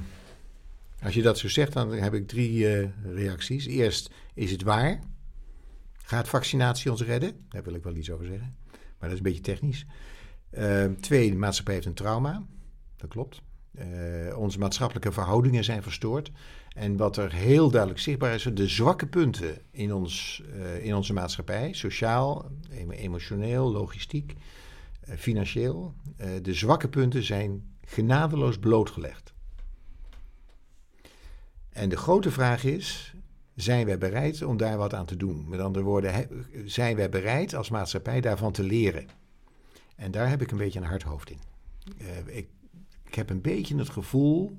B: als je dat zo zegt, dan heb ik drie eh, reacties. Eerst, is het waar? Gaat vaccinatie ons redden? Daar wil ik wel iets over zeggen. Maar dat is een beetje technisch. Ehm, twee, de maatschappij heeft een trauma. Dat klopt. Eh, onze maatschappelijke verhoudingen zijn verstoord. En wat er heel duidelijk zichtbaar is, de zwakke punten in, ons, eh, in onze maatschappij, sociaal, em- emotioneel, logistiek, financieel, de zwakke punten zijn genadeloos blootgelegd. En de grote vraag is, zijn wij bereid om daar wat aan te doen? Met andere woorden, zijn wij bereid als maatschappij daarvan te leren? En daar heb ik een beetje een hard hoofd in. Eh, ik, ik heb een beetje het gevoel,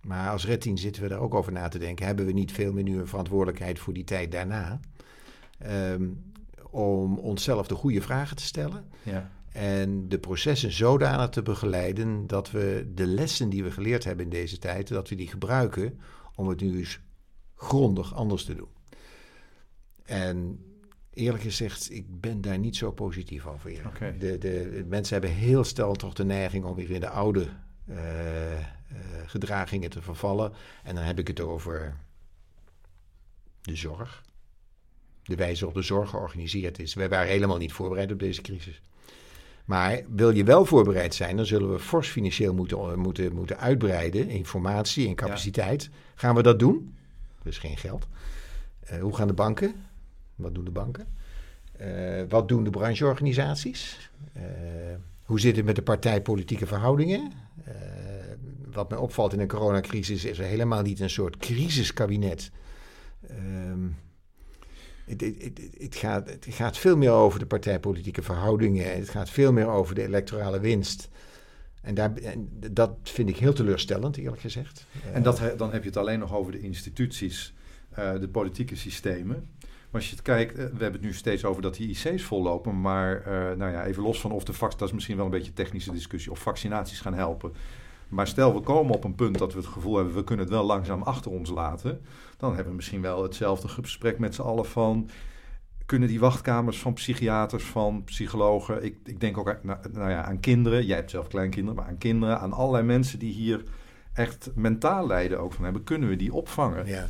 B: maar als Red zitten we daar ook over na te denken. Hebben we niet veel meer nu een verantwoordelijkheid voor die tijd daarna? Ehm, om onszelf de goede vragen te stellen.
A: Ja.
B: En de processen zodanig te begeleiden dat we de lessen die we geleerd hebben in deze tijd, dat we die gebruiken om het nu eens grondig anders te doen. En eerlijk gezegd, ik ben daar niet zo positief over. De, de, mensen hebben heel snel toch de neiging om weer in de oude eh, eh, gedragingen te vervallen. En dan heb ik het over de zorg. De wijze waarop de zorg georganiseerd is. Wij waren helemaal niet voorbereid op deze crisis. Maar wil je wel voorbereid zijn, dan zullen we fors financieel moeten, moeten, moeten uitbreiden. Informatie en capaciteit. Gaan we dat doen? Dus geen geld. Eh, hoe gaan de banken? Wat doen de banken? Eh, wat doen de brancheorganisaties? Eh, hoe zit het met de partijpolitieke verhoudingen? Eh, wat mij opvalt in een coronacrisis is er helemaal niet een soort crisiskabinet. Ehm, het, het, het, gaat, het gaat veel meer over de partijpolitieke verhoudingen. Het gaat veel meer over de electorale winst. En, daar, dat vind ik heel teleurstellend, eerlijk gezegd.
A: En dat, dan heb je het alleen nog over de instituties, eh, de politieke systemen. Maar als je het kijkt, eh, we hebben het nu steeds over dat die IC's vollopen. Maar eh, nou ja, even los van of de vac, dat is misschien wel een beetje een technische discussie, of vaccinaties gaan helpen. Maar stel we komen op een punt dat we het gevoel hebben, we kunnen het wel langzaam achter ons laten. Dan hebben we misschien wel hetzelfde gesprek met z'n allen van, kunnen die wachtkamers van psychiaters, van psychologen, ik, ik denk ook aan, nou, nou ja, aan kinderen, jij hebt zelf kleinkinderen, maar aan kinderen, aan allerlei mensen die hier echt mentaal lijden ook van hebben, kunnen we die opvangen?
B: Ja.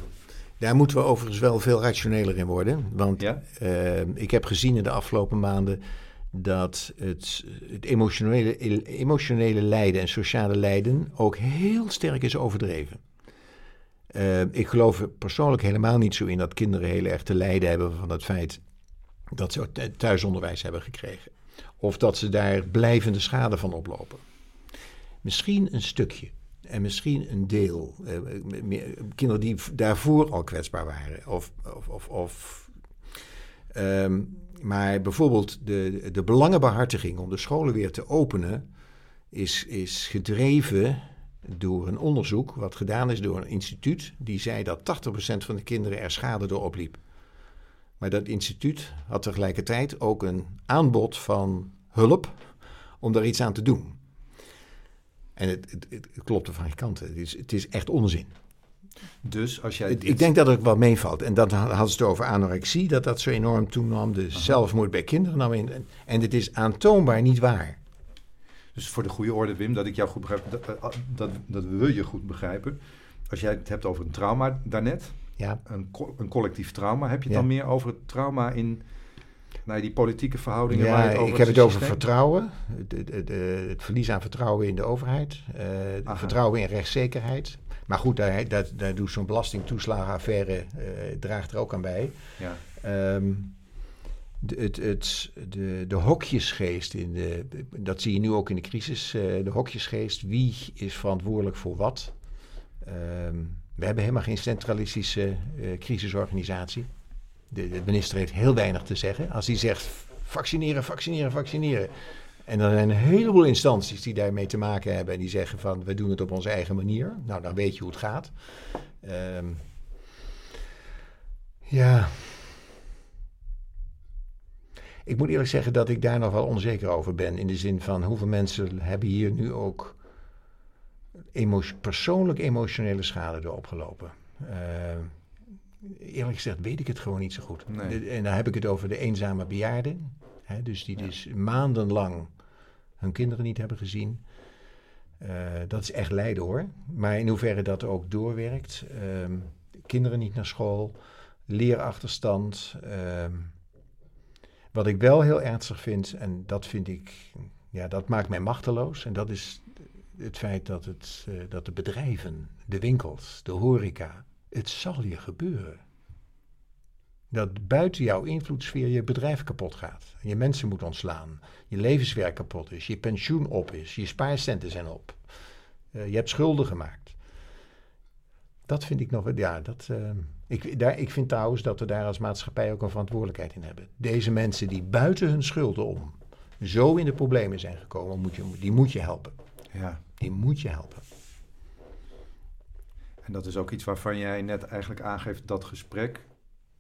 B: Daar moeten we overigens wel veel rationeler in worden. Want
A: Ja?
B: eh, ik heb gezien in de afgelopen maanden dat het, het emotionele, emotionele lijden en sociale lijden ook heel sterk is overdreven. Eh, ik geloof er persoonlijk helemaal niet zo in dat kinderen heel erg te lijden hebben van het feit dat ze th- thuisonderwijs hebben gekregen. Of dat ze daar blijvende schade van oplopen. Misschien een stukje. En misschien een deel. Eh, kinderen die daarvoor al kwetsbaar waren. Of, of, of, of ehm, maar bijvoorbeeld de, de belangenbehartiging om de scholen weer te openen. Is, is gedreven door een onderzoek. wat gedaan is door een instituut. die zei dat 80% van de kinderen er schade door opliep. Maar dat instituut had tegelijkertijd ook een aanbod van hulp. om daar iets aan te doen. En het, het, het klopte van geen kanten. Het is, het is echt onzin.
A: Dus als jij...
B: Ik,
A: dit-
B: ik denk dat het wel meevalt. En dan hadden ze het over anorexie, dat dat zo enorm toenam. De zelfmoord bij kinderen nam in. En dit is aantoonbaar niet waar.
A: Dus voor de goede orde, Wim, dat ik jou goed begrijp, dat, eh, dat, dat we je goed begrijpen. Als jij het hebt over een trauma daarnet,
B: Ja,
A: een, co- een collectief trauma, heb je het
B: Ja.
A: dan meer over het trauma in nou, die politieke verhoudingen? waar
B: ja
A: het over
B: ik heb het over vertrouwen. Het, het, het, eh, het verlies aan vertrouwen in de overheid. eh, het
A: Aha.
B: vertrouwen in rechtszekerheid. Maar goed, daar, daar, daar doet zo'n belastingtoeslagenaffaire eh, draagt er ook aan bij.
A: Ja.
B: Ehm, de, het, het, de, de hokjesgeest, in de, dat zie je nu ook in de crisis. eh, de hokjesgeest, wie is verantwoordelijk voor wat? Ehm, we hebben helemaal geen centralistische eh, crisisorganisatie. De, de minister heeft heel weinig te zeggen. Als hij zegt vaccineren, vaccineren, vaccineren. En er zijn een heleboel instanties die daarmee te maken hebben. En die zeggen van we doen het op onze eigen manier. Nou, dan weet je hoe het gaat. Ehm, ja. Ik moet eerlijk zeggen dat ik daar nog wel onzeker over ben. In de zin van hoeveel mensen hebben hier nu ook emo persoonlijk emotionele schade door opgelopen. Eh, eerlijk gezegd weet ik het gewoon niet zo goed.
A: Nee.
B: De- en dan heb ik het over de eenzame bejaarden. Hè, dus die dus maandenlang kinderen niet hebben gezien. Eh, dat is echt lijden hoor. Maar in hoeverre dat ook doorwerkt. ehm, kinderen niet naar school, leerachterstand. ehm, wat ik wel heel ernstig vind, en dat vind ik, ja, dat maakt mij machteloos. En dat is het feit dat, het, eh, dat de bedrijven, de winkels, de horeca, het zal je gebeuren. Dat buiten jouw invloedssfeer je bedrijf kapot gaat. Je mensen moet ontslaan. Je levenswerk kapot is. Je pensioen op is. Je spaarcenten zijn op. Eh, je hebt schulden gemaakt. Dat vind ik nog wel. Ja, dat, eh, ik, daar, ik vind trouwens dat we daar als maatschappij ook een verantwoordelijkheid in hebben. Deze mensen die buiten hun schulden om zo in de problemen zijn gekomen, moet je, die moet je helpen.
A: ja.
B: Die moet je helpen.
A: En dat is ook iets waarvan jij net eigenlijk aangeeft dat gesprek.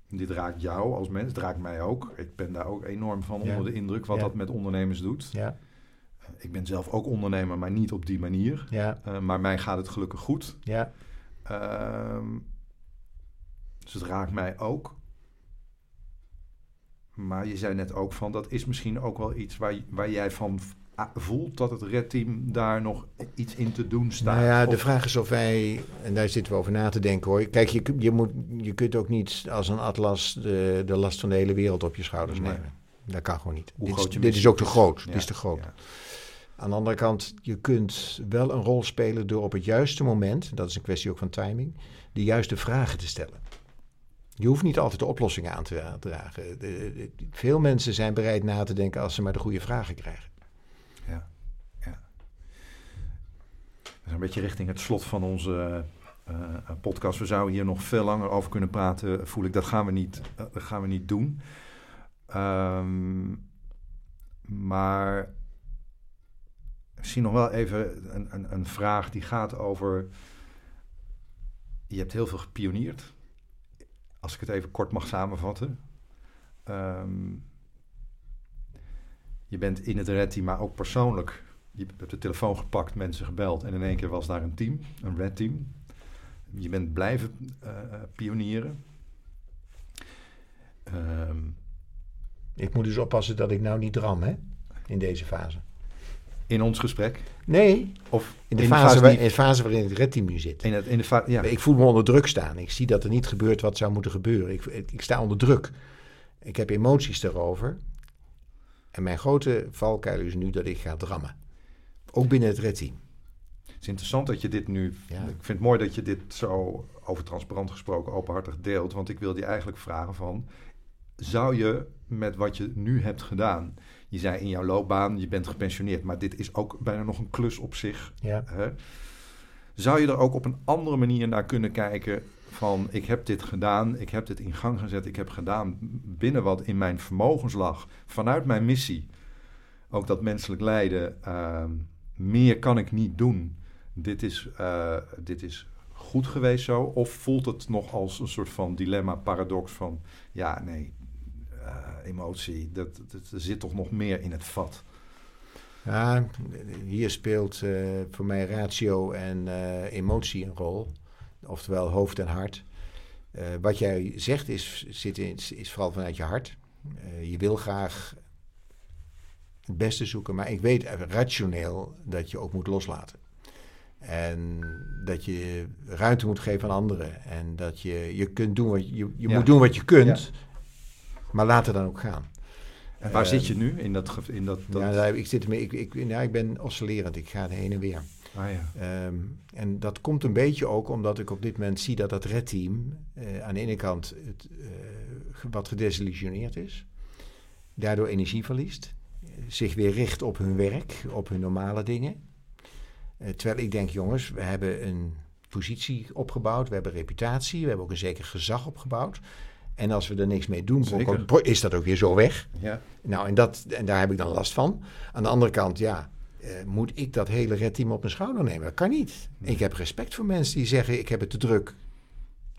A: Dit raakt jou als mens, het raakt mij ook. Ik ben daar ook enorm van onder de indruk wat dat met ondernemers doet.
B: Ja,
A: Ik ben zelf ook ondernemer, maar niet op die manier.
B: ja,
A: Eh, maar mij gaat het gelukkig goed.
B: ja.
A: Ehm, dus het raakt mij ook. Maar je zei net ook van, dat is misschien ook wel iets waar, waar jij van voelt dat het redteam daar nog iets in te doen staat.
B: Nou ja, de
A: Of-
B: vraag is of wij, en daar zitten we over na te denken hoor. Kijk, je, je, moet, je kunt ook niet als een atlas de, de last van de hele wereld op je schouders
A: Nee.
B: nemen. Dat kan gewoon niet.
A: Hoe
B: Dit,
A: groot
B: is, dit is ook te groot.
A: Ja,
B: Dit is te groot.
A: ja.
B: Aan de andere kant, je kunt wel een rol spelen door op het juiste moment, dat is een kwestie ook van timing, de juiste vragen te stellen. Je hoeft niet altijd de oplossingen aan te dragen. Veel mensen zijn bereid na te denken als ze maar de goede vragen krijgen.
A: Ja, ja. Dat is een beetje richting het slot van onze eh, eh, podcast. We zouden hier nog veel langer over kunnen praten, voel ik. Dat gaan we niet, eh, dat gaan we niet doen. Ehm, maar ik zie nog wel even een, een, een vraag die gaat over... Je hebt heel veel gepioneerd. Als ik het even kort mag samenvatten. Ehm, je bent in het red maar ook persoonlijk. Je hebt de telefoon gepakt, mensen gebeld en in één keer was daar een team, een red team. Je bent blijven eh, eh, pionieren. Ehm,
B: Ik moet dus oppassen dat ik nou niet dram, hè? In deze fase.
A: in ons gesprek.
B: Nee,
A: Of
B: in de,
A: in
B: fase, waar- in de fase waarin het redteam nu zit.
A: in, het, in de ja.
B: Ik voel me onder druk staan. Ik zie dat er niet gebeurt wat zou moeten gebeuren. Ik, ik, ik sta onder druk. Ik heb emoties daarover. En mijn grote valkuil is nu dat ik ga drammen. Ook binnen het redteam.
A: Het is interessant dat je dit nu.
B: Ja.
A: Ik vind het mooi dat je dit zo over transparant gesproken openhartig deelt. Want ik wilde je eigenlijk vragen van. Zou je met wat je nu hebt gedaan je zei in jouw loopbaan, je bent gepensioneerd, maar dit is ook bijna nog een klus op zich.
B: Ja.
A: Hè? Zou je er ook op een andere manier naar kunnen kijken van ik heb dit gedaan, ik heb dit in gang gezet, ik heb gedaan binnen wat in mijn vermogens lag, vanuit mijn missie, ook dat menselijk lijden, ehm, meer kan ik niet doen. Dit is, uh, dit is goed geweest zo? Of voelt het nog als een soort van dilemma, paradox van ja, nee, uh, emotie, dat, dat, er zit toch nog meer in het vat?
B: Ja, hier speelt uh, voor mij ratio en emotie een rol oftewel hoofd en hart. Wat jij zegt is, zit is vooral vanuit je hart. Je wil graag het beste zoeken, maar ik weet rationeel dat je ook moet loslaten. En dat je ruimte moet geven aan anderen. En dat je, je kunt doen wat je, je ja. moet doen wat je kunt, ja. maar laat het dan ook gaan.
A: En waar uh, zit je nu in dat? In dat, dat...
B: Ja, ik, zit mee, ik, ik, ja, ik ben oscillerend, ik ga heen en weer.
A: Ah, ja.
B: um, en dat komt een beetje ook omdat ik op dit moment zie dat dat redteam uh, aan de ene kant het, uh, wat gedesillusioneerd is, daardoor energie verliest, zich weer richt op hun werk, op hun normale dingen. Uh, terwijl ik denk, jongens, we hebben een positie opgebouwd, we hebben reputatie, we hebben ook een zeker gezag opgebouwd. En als we er niks mee doen, is dat ook weer zo weg.
A: Ja.
B: Nou, en, dat, en daar heb ik dan last van. Aan de andere kant, ja, uh, moet ik dat hele redteam op mijn schouder nemen? Dat kan niet. Nee. Ik heb respect voor mensen die zeggen: ik heb het te druk.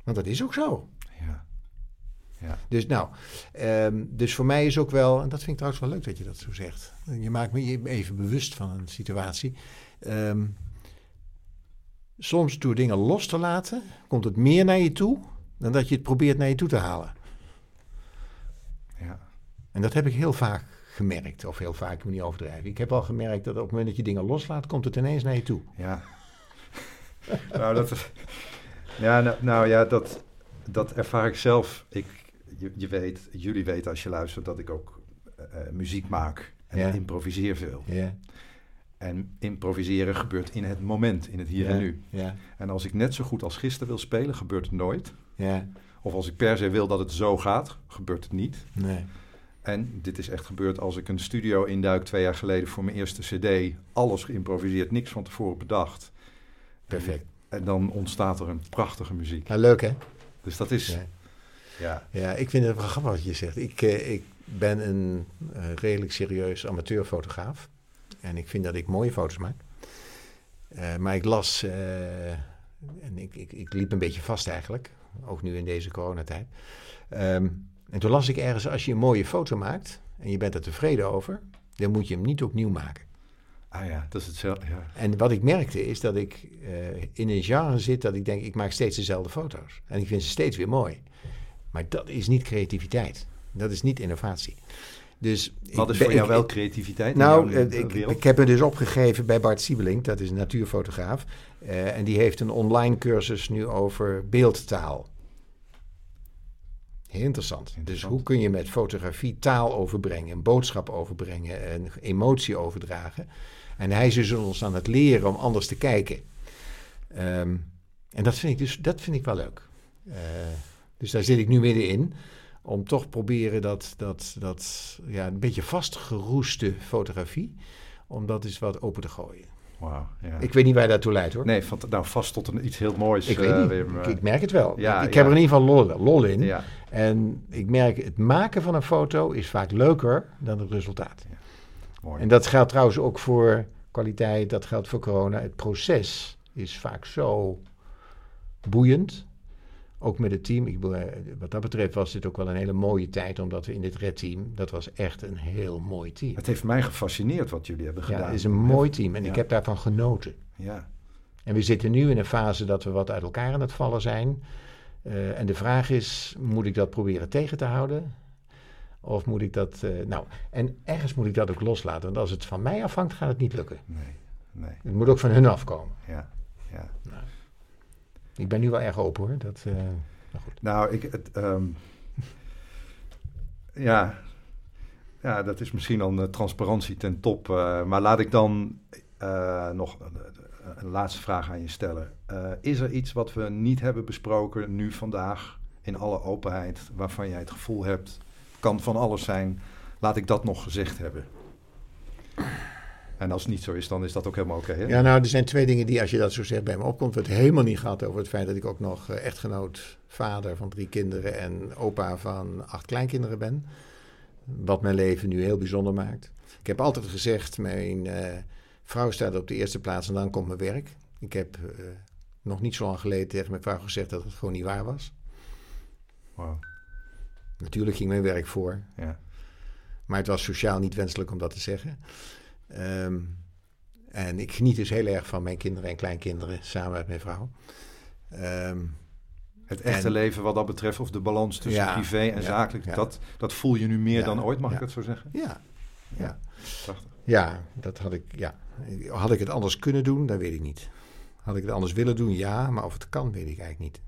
B: Want dat is ook zo.
A: Ja.
B: Dus nou, um, dus voor mij is ook wel, en dat vind ik trouwens wel leuk dat je dat zo zegt. Je maakt me even bewust van een situatie. Um, soms door dingen los te laten, komt het meer naar je toe dan dat je het probeert naar je toe te halen.
A: Ja.
B: En dat heb ik heel vaak gemerkt, of heel vaak, ik moet niet overdrijven. Ik heb al gemerkt dat op het moment dat je dingen loslaat, komt het ineens naar je toe.
A: Ja. nou, dat, ja, nou, nou, ja, dat, dat ervaar ik zelf. Ik, je, je, weet, jullie weten als je luistert dat ik ook uh, muziek maak en
B: Ja.
A: improviseer veel.
B: Ja,
A: En improviseren gebeurt in het moment, in het hier
B: ja,
A: en nu. En als ik net zo goed als gisteren wil spelen, gebeurt het nooit. Of als ik per se wil dat het zo gaat, gebeurt het niet.
B: nee.
A: En dit is echt gebeurd als ik een studio induik twee jaar geleden voor mijn eerste cd. Alles geïmproviseerd, niks van tevoren bedacht.
B: Perfect.
A: En dan ontstaat er een prachtige muziek.
B: Nou, leuk hè?
A: Dus dat is...
B: Ja.
A: Ja,
B: Ja, ik vind het wel grappig wat je zegt. Ik, eh, ik ben een eh, redelijk serieus amateurfotograaf. En ik vind dat ik mooie foto's maak. Eh, maar ik las, en ik, ik, ik liep een beetje vast eigenlijk, ook nu in deze coronatijd. Ehm, en toen las ik ergens, als je een mooie foto maakt en je bent er tevreden over, dan moet je hem niet opnieuw maken.
A: ah ja, dat is hetzelfde. Ja.
B: En wat ik merkte is dat ik in een genre zit dat ik denk, ik maak steeds dezelfde foto's. En ik vind ze steeds weer mooi. Maar dat is niet creativiteit. Dat is niet innovatie. Dus
A: Wat is
B: ben-
A: voor jou
B: ik-
A: wel creativiteit?
B: Nou,
A: jouw
B: eh, ik, ik heb me dus opgegeven bij Bart Siebelink, dat is een natuurfotograaf. eh, en die heeft een online cursus nu over beeldtaal. Heel interessant. Dus hoe kun je met fotografie taal overbrengen, een boodschap overbrengen, een emotie overdragen. En hij is dus ons aan het leren om anders te kijken. Ehm, en dat vind ik dus dat vind ik wel leuk. Eh, dus daar zit ik nu middenin. Om toch proberen dat, dat, dat ja, een beetje vastgeroeste fotografie. Om dat eens wat open te gooien.
A: Wauw, ja.
B: Ik weet niet waar je daartoe leidt hoor.
A: Nee, van, nou vast tot een, iets heel moois.
B: ik
A: eh,
B: weet niet.
A: Wim,
B: ik,
A: eh,
B: ik merk het wel.
A: ja,
B: ik heb er in ieder geval lol, lol in. En ik merk het maken van een foto is vaak leuker dan het resultaat.
A: mooi.
B: En dat geldt trouwens ook voor kwaliteit, dat geldt voor corona. Het proces is vaak zo boeiend. Ook met het team. Ik, eh, wat dat betreft was dit ook wel een hele mooie tijd, omdat we in dit redteam, dat was echt een heel mooi team.
A: Het heeft mij gefascineerd wat jullie hebben
B: Ja,
A: gedaan.
B: het is een mooi team en
A: Ja.
B: ik heb daarvan genoten.
A: Ja,
B: En we zitten nu in een fase dat we wat uit elkaar aan het vallen zijn. Eh, en de vraag is, moet ik dat proberen tegen te houden? Of moet ik dat... eh, nou, en ergens moet ik dat ook loslaten. Want als het van mij afhangt, gaat het niet lukken.
A: nee, nee,
B: Het moet ook van hun afkomen.
A: ja, ja.
B: Ik ben nu wel erg open hoor. Dat, maar goed.
A: Nou, ik, het, ehm, ja, ja, dat is misschien dan eh, transparantie ten top. eh, maar laat ik dan nog een, laatste vraag aan je stellen. Is er iets wat we niet hebben besproken nu vandaag in alle openheid, waarvan jij het gevoel hebt, kan van alles zijn, laat ik dat nog gezegd hebben? En als het niet zo is, dan is dat ook helemaal oké.
B: ja, nou, er zijn twee dingen die, als je dat zo zegt, bij me opkomt. We het helemaal niet gehad over het feit dat ik ook nog eh, echtgenoot, vader van drie kinderen en opa van acht kleinkinderen ben. Wat mijn leven nu heel bijzonder maakt. Ik heb altijd gezegd, mijn uh, vrouw staat op de eerste plaats en dan komt mijn werk. Ik heb uh, nog niet zo lang geleden tegen mijn vrouw gezegd dat het gewoon niet waar was.
A: Wow.
B: Natuurlijk ging mijn werk voor.
A: Ja.
B: Maar het was sociaal niet wenselijk om dat te zeggen. Um, en ik geniet dus heel erg van mijn kinderen en kleinkinderen samen met mijn vrouw. Um,
A: het echte en, leven wat dat betreft, of de balans tussen ja, privé en ja, zakelijk, ja. Dat, dat voel je nu meer dan ooit, mag ik het zo zeggen?
B: Ja. Ja.
A: Prachtig.
B: ja, dat had ik, ja. Had ik het anders kunnen doen, dat weet ik niet. Had ik het anders willen doen, ja, maar of het kan, weet ik eigenlijk niet.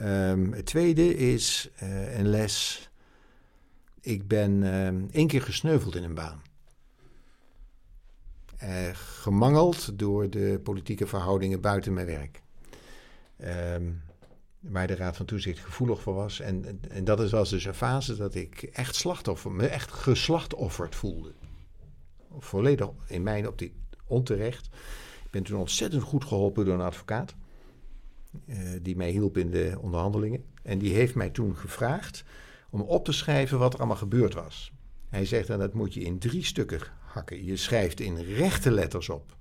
B: Um, het tweede is uh, een les. Ik ben um, één keer gesneuveld in een baan. Uh, gemangeld door de politieke verhoudingen buiten mijn werk. Um, waar de Raad van Toezicht gevoelig voor was. En, en dat was dus een fase dat ik echt slachtoffer, me echt geslachtofferd voelde. Volledig in mijn optiek onterecht. Ik ben toen ontzettend goed geholpen door een advocaat. Uh, die mij hielp in de onderhandelingen. En die heeft mij toen gevraagd om op te schrijven wat er allemaal gebeurd was. Hij zegt, en dat moet je in drie stukken Je schrijft in rechte letters op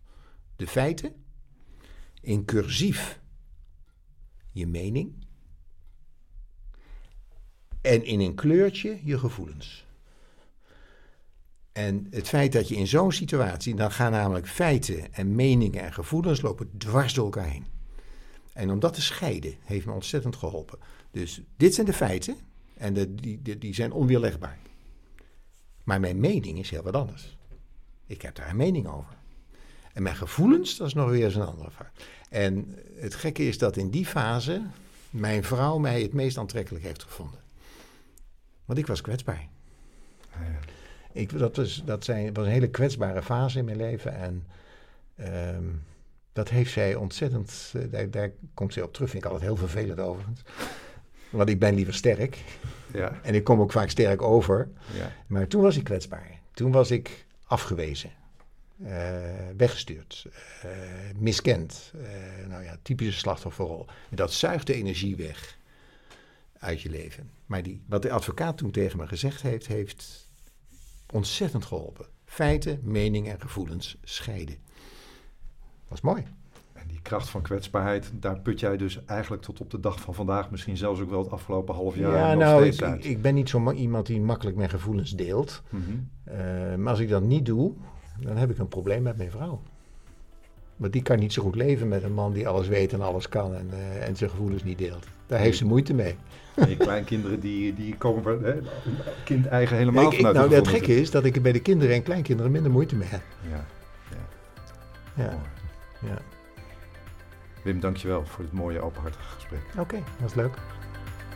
B: de feiten, in cursief je mening en in een kleurtje je gevoelens. En het feit dat je in zo'n situatie, dan gaan namelijk feiten en meningen en gevoelens lopen dwars door elkaar heen. En om dat te scheiden heeft me ontzettend geholpen. Dus dit zijn de feiten en de, die, die zijn onweerlegbaar. Maar mijn mening is heel wat anders. Ik heb daar een mening over. En mijn gevoelens, dat is nog weer eens een andere vraag. En het gekke is dat in die fase mijn vrouw mij het meest aantrekkelijk heeft gevonden. Want ik was kwetsbaar.
A: Ah, ja.
B: Ik, dat was, dat zijn, was een hele kwetsbare fase in mijn leven. En um, dat heeft zij ontzettend. Uh, daar, daar, komt ze op terug. Vind ik altijd heel vervelend overigens. Want ik ben liever sterk.
A: Ja.
B: En ik kom ook vaak sterk over.
A: Ja.
B: Maar toen was ik kwetsbaar. Toen was ik afgewezen. Uh, weggestuurd, uh, miskend. Uh, nou ja, typische slachtofferrol. Dat zuigt de energie weg uit je leven. Maar die, wat de advocaat toen tegen me gezegd heeft, heeft ontzettend geholpen. Feiten, meningen en gevoelens scheiden. Dat is mooi.
A: Kracht van kwetsbaarheid, daar put jij dus eigenlijk tot op de dag van vandaag, misschien zelfs ook wel het afgelopen half jaar.
B: Ja,
A: nog
B: nou,
A: steeds
B: ik,
A: uit.
B: ik ben niet zo iemand die makkelijk mijn gevoelens deelt.
A: Mm -hmm.
B: uh, maar als ik dat niet doe, dan heb ik een probleem met mijn vrouw. Want die kan niet zo goed leven met een man die alles weet en alles kan en, uh, en zijn gevoelens niet deelt. Daar heeft ze moeite mee.
A: En je kleinkinderen die, die komen hè, kind eigen helemaal
B: ik, ik,
A: vanuit
B: Nou,
A: de
B: het gekke is dat ik er bij de kinderen en kleinkinderen minder moeite mee heb.
A: Ja, ja.
B: Ja, ja.
A: Wim, dankjewel voor dit mooie openhartige gesprek.
B: Oké, dat was leuk.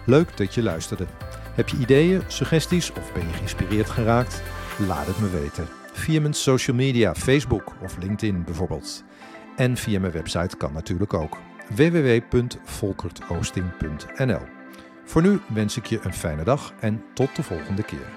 A: Leuk dat je luisterde. Heb je ideeën, suggesties of ben je geïnspireerd geraakt? Laat het me weten. Via mijn social media, Facebook of LinkedIn bijvoorbeeld. En via mijn website kan natuurlijk ook. www.volkertoosting.nl Voor nu wens ik je een fijne dag en tot de volgende keer.